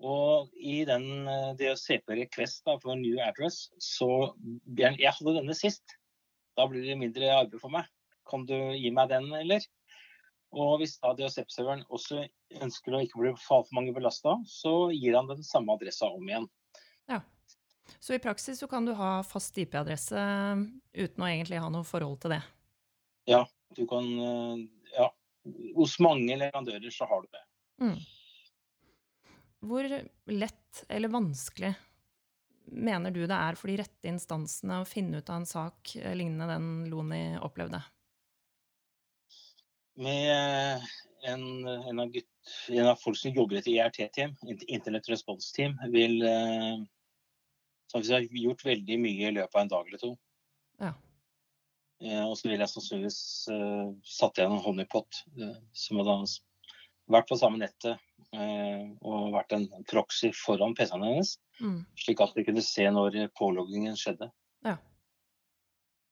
Og i den DOCP request da, for new address, så Jeg hadde denne sist. Da blir det mindre arbeid for meg. Kan du gi meg den, eller? Og hvis da DHCP-serveren også ønsker å ikke bli for mange belasta, så gir han den samme adressa om igjen. Ja. Så i praksis så kan du ha fast IP-adresse uten å egentlig ha noe forhold til det. Du kan eh, Ja. Hos mange leverandører så har du det. Mm. Hvor lett eller vanskelig mener du det er for de rette instansene å finne ut av en sak eh, lignende den Loni opplevde? Med eh, en, en, av gutt, en av folk som jobber i et IRT-team, Internett Response Team, vil som vi har gjort veldig mye i løpet av en dag eller to. Ja. Eh, og så vil jeg sannsynligvis eh, satt igjen en honeypot, eh, som hadde vært på samme nettet eh, og vært en proxy foran PC-en hennes, Mm. slik at vi kunne se når påloggingen skjedde. Ja.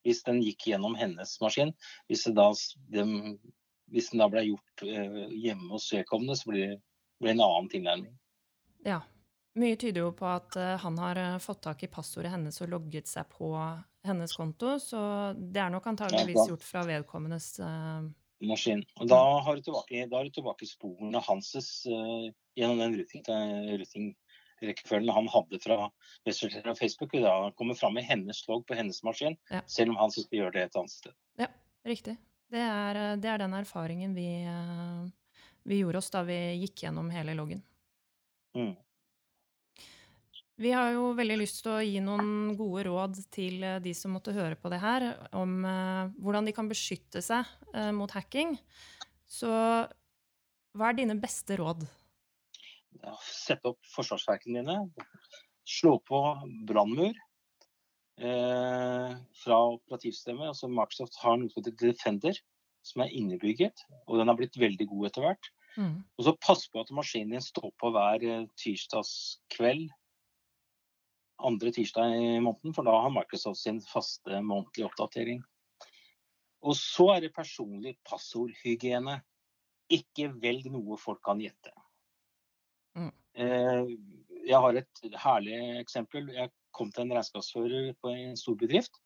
Hvis den gikk gjennom hennes maskin, hvis, da, s- hvis den da ble gjort eh, hjemme hos vedkommende, så blir det en annen tilnærming. ja. Mye tyder jo på at eh, han har eh, fått tak i passordet hennes og logget seg på hennes konto, så det er nok antageligvis Ja, gjort fra vedkommendes uh... maskin. Og da har du tilbake, da har du tilbake sporene hanses uh, gjennom den routing- routing-rekkefølgen han hadde fra Messenger og Facebook. da da kommer fram i hennes logg på hennes maskin, Ja. selv om han synes vi gjør det et annet sted. Ja, Riktig. Det er, eh, det er den erfaringen vi, eh, vi gjorde oss da vi gikk gjennom hele loggen. Mm. Vi har jo veldig lyst til å gi noen gode råd til eh, de som måtte høre på det her, om hvordan de kan beskytte seg mot hacking. Så hva er dine beste råd? Sette opp forsvarsverkene dine. Slå på brannmur eh, fra operativsystemet. Altså Microsoft har noe som heter Defender, som er innebygget. Og den har blitt veldig god etter hvert. Mm. Og så pass på at maskinen din står på hver eh, tirsdagskveld andre tirsdag i måneden, for da har Microsoft sin faste månedlige oppdatering. Og så er det personlig passordhygiene. Ikke velg noe folk kan gjette. Eh, jeg har et herlig eksempel. Jeg kom til en regnskapsfører på en stor bedrift.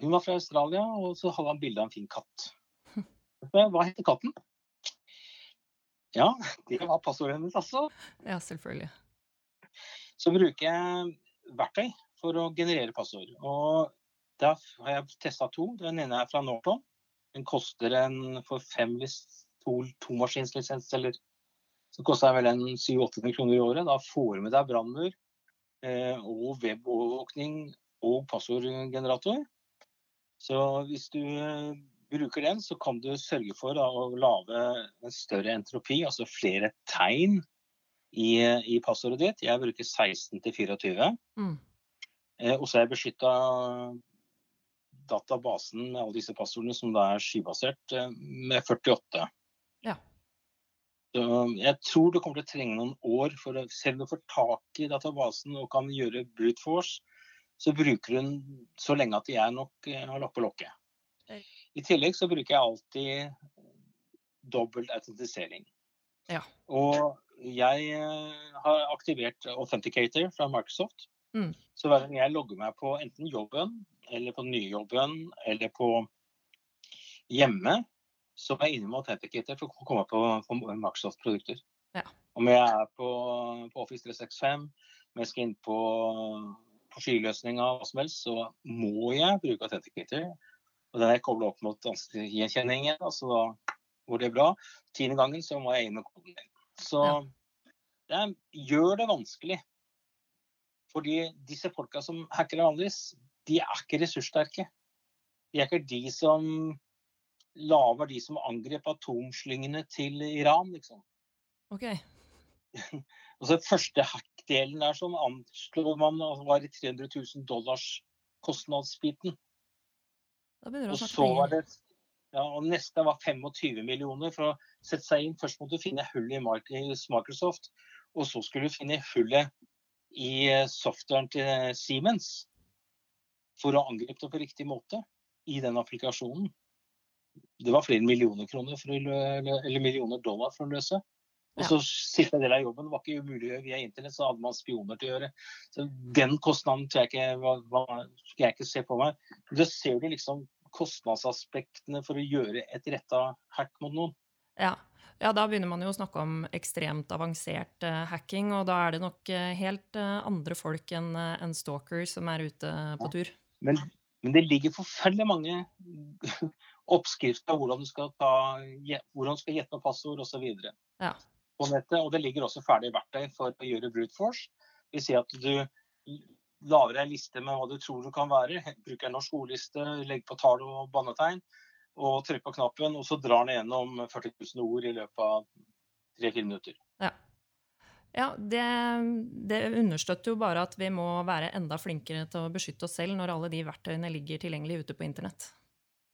Hun var fra Australia, og så hadde han bilde av en fin katt. [laughs] Hva heter katten? Ja, det var passordet hennes, altså. Ja, selvfølgelig. Så bruker jeg verktøy for å generere passord. Og da har jeg testa to. Den ene er fra Norton. Den koster en for fem hvis to, tomaskinslisens, eller så koster den vel en 700-800 kroner i året. Da får du med deg brannmur eh, og webovervåkning og passordgenerator. Så hvis du eh, bruker den, så kan du sørge for da, å lage en større entropi, altså flere tegn i, i passordet ditt. Jeg bruker 16 til 24. Mm. Eh, og så er jeg beskytta databasen med alle disse passordene, som da er skybasert, eh, med 48. Så jeg tror du kommer til å trenge noen år for Selv om du får tak i databasen og kan gjøre brute force, så bruker du den så lenge at er nok eh, har lagt på lokket. I tillegg så bruker jeg alltid dobbelt autentisering. Ja. Og jeg eh, har aktivert Authenticator fra Microsoft. Mm. Så hver gang jeg logger meg på enten jobben, eller på nyjobben, eller på hjemme, så er inne med Authenticator for å komme på, på Microsoft-produkter. Ja. Om jeg er på, på Office 365, om jeg skal inn på, på skyløsninga, hva som helst, så må jeg bruke Authenticator. Og den er kobla opp mot ansiktsgjenkjenningen, altså da går det bra. Tiende gangen så må jeg inn med koden min. Så Ja. det gjør det vanskelig. Fordi disse folka som hacker vanligvis, de er ikke ressurssterke. De er ikke de som lager de som angrep atomslyngene til Iran, liksom. Ok. Og [laughs] så første hack-delen der som anslår man var i 300 000 dollars kostnadsbiten. Og så var det ja, og neste var 25 millioner for å sette seg inn. Først måtte du finne hullet i Microsoft, og så skulle du finne hullet i eh, softwaren til eh, Siemens for å angripe det på riktig måte i den applikasjonen. Det var flere millioner kroner for å, eller millioner dollar for å løse. Og så siste del av jobben var ikke umulig å gjøre via internett, så hadde man spioner til å gjøre. Så den kostnaden tror jeg ikke, var, skal jeg ikke se på meg. Men Da ser du liksom kostnadsaspektene for å gjøre et retta hack mot noen. Ja. ja, da begynner man jo å snakke om ekstremt avansert uh, hacking, og da er det nok uh, helt uh, andre folk enn enn stalker som er ute på tur. Men, men det ligger forferdelig mange oppskrifter av hvordan du skal, ta, hvordan du skal gjette opp passord osv. Ja. på nettet. Og det ligger også ferdige verktøy for å gjøre brute force. Det vil si at du lager ei liste med hva du tror du kan være. Bruker en norsk ordliste, legger på tall og bannetegn, og trykker på knappen. Og så drar den gjennom 40 000 ord i løpet av tre-fire minutter. Ja, ja det, det understøtter jo bare at vi må være enda flinkere til å beskytte oss selv når alle de verktøyene ligger tilgjengelig ute på internett.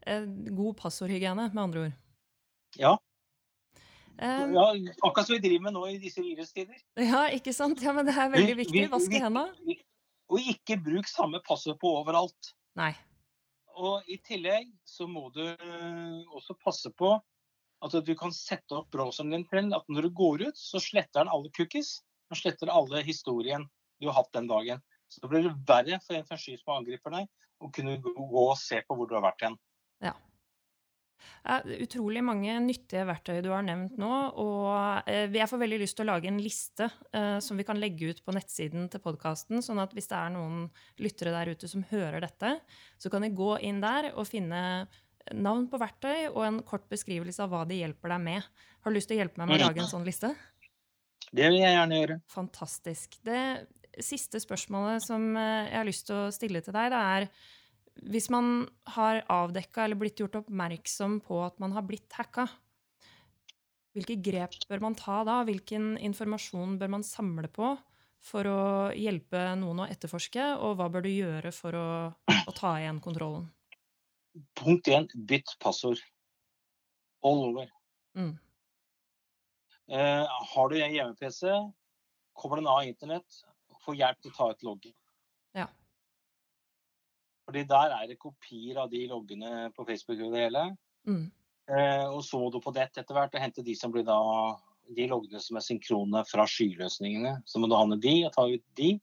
Eh, God passordhygiene, med andre ord. Ja. Eh, ja, akkurat som vi driver med nå i disse virustider. ja, ikke sant? Ja, men det er veldig viktig. vi- Vaske hendene. Og ikke bruk samme passord på overalt. Nei. Og i tillegg så må du øh, også passe på at du kan sette opp browseren din til at når du går ut, så sletter den alle cookies. Den sletter alle historien du har hatt den dagen. Så da blir det verre for en som angriper deg, å kunne gå og se på hvor du har vært hen. Eh, Utrolig mange nyttige verktøy du har nevnt nå. Og eh, jeg får veldig lyst til å lage en liste eh, som vi kan legge ut på nettsiden til podkasten. Sånn at hvis det er noen lyttere der ute som hører dette, så kan de gå inn der og finne navn på verktøy og en kort beskrivelse av hva de hjelper deg med. Har du lyst til å hjelpe meg med å lage en sånn liste? Det vil jeg gjerne gjøre. Fantastisk. Det siste spørsmålet som jeg har lyst til å stille til deg, det er hvis man har avdekka eller blitt gjort oppmerksom på at man har blitt hacka, hvilke grep bør man ta da? Hvilken informasjon bør man samle på for å hjelpe noen å etterforske, og hva bør du gjøre for å, å ta igjen kontrollen? Punkt én bytt passord. All over. Mm. Eh, har du en hjemme-PC, kommer den av internett, få hjelp til å ta ut loggen. Ja. Fordi der er det kopier av de loggene på Facebook og det hele. Mm. Eh, og så du på det etter hvert og hente de som blir da de loggene som er synkrone fra skyløsningene. Så må du ha med de og ta ut de.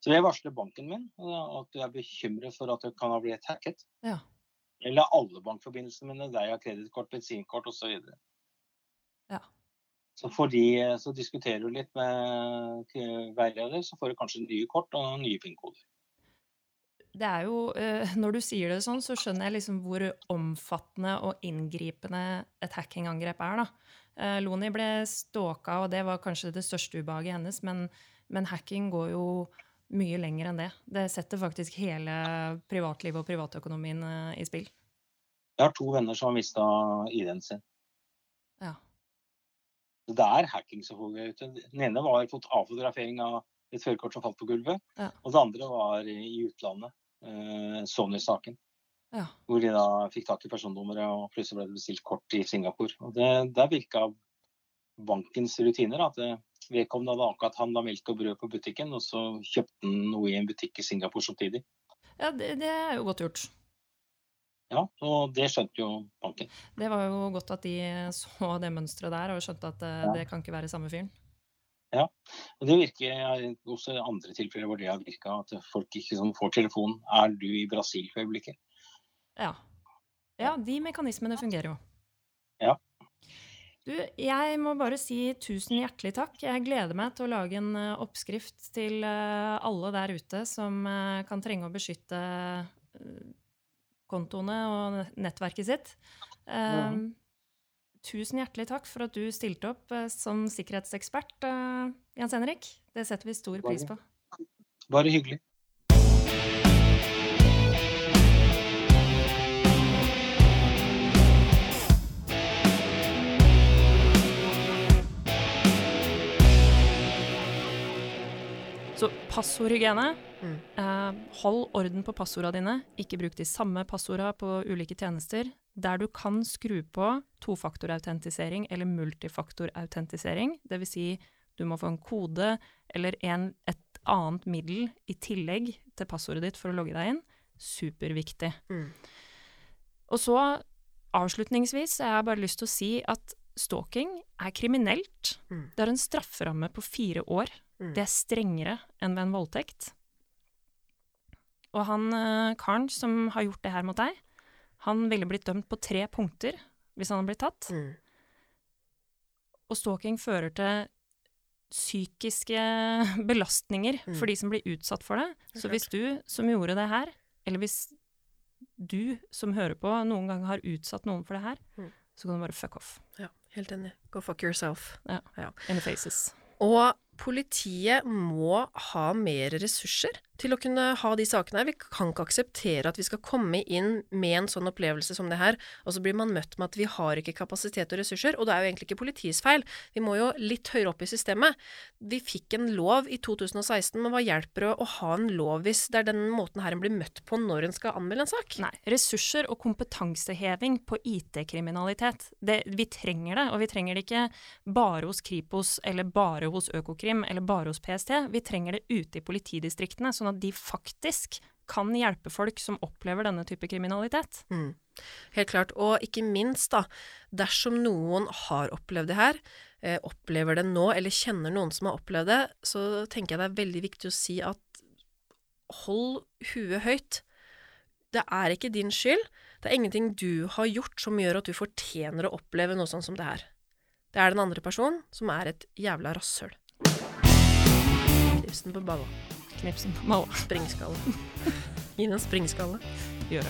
Så jeg varsler banken min eh, at jeg er bekymret for at det kan ha blitt hacket. Ja. Eller alle bankforbindelsene mine der jeg har kredittkort, bensinkort osv. Ja. Så, de, så diskuterer du litt med veileder, så får du kanskje nye kort og nye PIN-koder. Det er jo, eh, Når du sier det sånn, så skjønner jeg liksom hvor omfattende og inngripende et hackingangrep er. da. Eh, Loni ble stalka, og det var kanskje det største ubehaget hennes, men, men hacking går jo mye lenger enn det. Det setter faktisk hele privatlivet og privatøkonomien eh, i spill. Jeg har to venner som har mista ID-en sin. Ja. Det er hacking som foregår ute. Den ene var fot- avfotografering av et førerkort som falt på gulvet. Ja. Og det andre var i utlandet. Eh, Sony-saken. Ja. Hvor de da fikk tak i personnummeret, og plutselig ble det bestilt kort i Singapore. Og det, Der virka bankens rutiner at det, vedkommende hadde akkurat handla melk og brød på butikken, og så kjøpte han noe i en butikk i Singapore samtidig. Ja, det, det er jo godt gjort. Ja, og det skjønte jo banken. Det var jo godt at de så det mønsteret der og skjønte at eh, Ja. det kan ikke være samme fyren. Og det virker også i andre tilfeller hvor det har virka, at folk ikke sånn får telefonen Er du i Brasil for øyeblikket? Ja. ja, de mekanismene fungerer jo. Ja. Du, jeg må bare si tusen hjertelig takk. Jeg gleder meg til å lage en eh, oppskrift til eh, alle der ute som eh, kan trenge å beskytte kontoene og nettverket sitt. Mm. Tusen hjertelig takk for at du stilte opp eh, som sikkerhetsekspert, eh, Jens Henrik. Det setter vi stor pris på. Bare hyggelig. Så passordhygiene. Mm. Eh, hold orden på passordene dine. Ikke bruk de samme passordene på ulike tjenester. Der du kan skru på tofaktorautentisering eller multifaktorautentisering, dvs. Si du må få en kode eller en, et annet middel i tillegg til passordet ditt for å logge deg inn. Superviktig. Mm. Og så avslutningsvis har jeg bare lyst til å si at stalking er kriminelt. Mm. Det har en strafferamme på fire år. Mm. Det er strengere enn ved en voldtekt. Og han eh, karen som har gjort det her mot deg, han ville blitt dømt på tre punkter hvis han hadde blitt tatt. Mm. Og stalking fører til psykiske [laughs] belastninger Mm. for de som blir utsatt for det. Så hvis du som gjorde det her, eller hvis du som hører på noen gang har utsatt noen for det her, Mm. så kan du bare fuck off. Ja, helt enig. Go fuck yourself. Ja, In the faces. Og politiet må ha mer ressurser til å kunne ha de sakene her. Vi kan ikke akseptere at vi skal komme inn med en sånn opplevelse som det her, og så blir man møtt med at vi har ikke kapasitet og ressurser, og det er jo egentlig ikke politiets feil. Vi må jo litt høyere opp i systemet. Vi fikk en lov i 2016, men hva hjelper det å ha en lov hvis det er den måten her en blir møtt på når en skal anmelde en sak? Nei, ressurser og kompetanseheving på IT-kriminalitet. Vi trenger det, og vi trenger det ikke bare hos Kripos eller bare hos Økokrim eller bare hos PST. Vi trenger det ute i politidistriktene, sånn at de faktisk kan hjelpe folk som opplever denne type kriminalitet. Mm. Helt klart. Og ikke minst, da, dersom noen har opplevd det her, eh, opplever det nå, eller kjenner noen som har opplevd det, så tenker jeg det er veldig viktig å si at hold huet høyt. Det er ikke din skyld. Det er ingenting du har gjort som gjør at du fortjener å oppleve noe sånn som det her. Det er den andre personen som er et jævla rasshøl. Knipsen på malla. Springskalle. Gi den en springskalle. Det.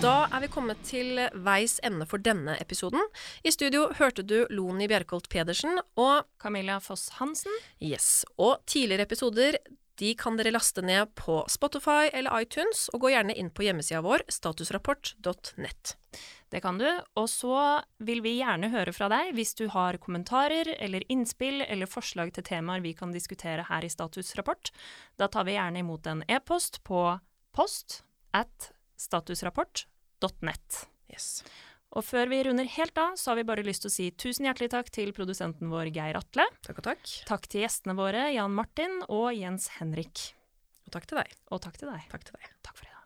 Da er vi kommet til veis ende for denne episoden. I studio hørte du Loni Bjerkholt Pedersen og Camilla Foss Hansen. Yes. Og tidligere episoder de kan dere laste ned på Spotify eller iTunes, og gå gjerne inn på hjemmesida vår, statusrapport.nett. Det kan du. Og så vil vi gjerne høre fra deg hvis du har kommentarer eller innspill eller forslag til temaer vi kan diskutere her i Statusrapport. Da tar vi gjerne imot en e-post på post at statusrapport.net. Yes. Og før vi runder helt av, så har vi bare lyst til å si tusen hjertelig takk til produsenten vår Geir Atle. Takk og takk. Takk til gjestene våre Jan Martin og Jens Henrik. Og takk til deg. Og takk til deg. Takk til deg. Takk for i dag.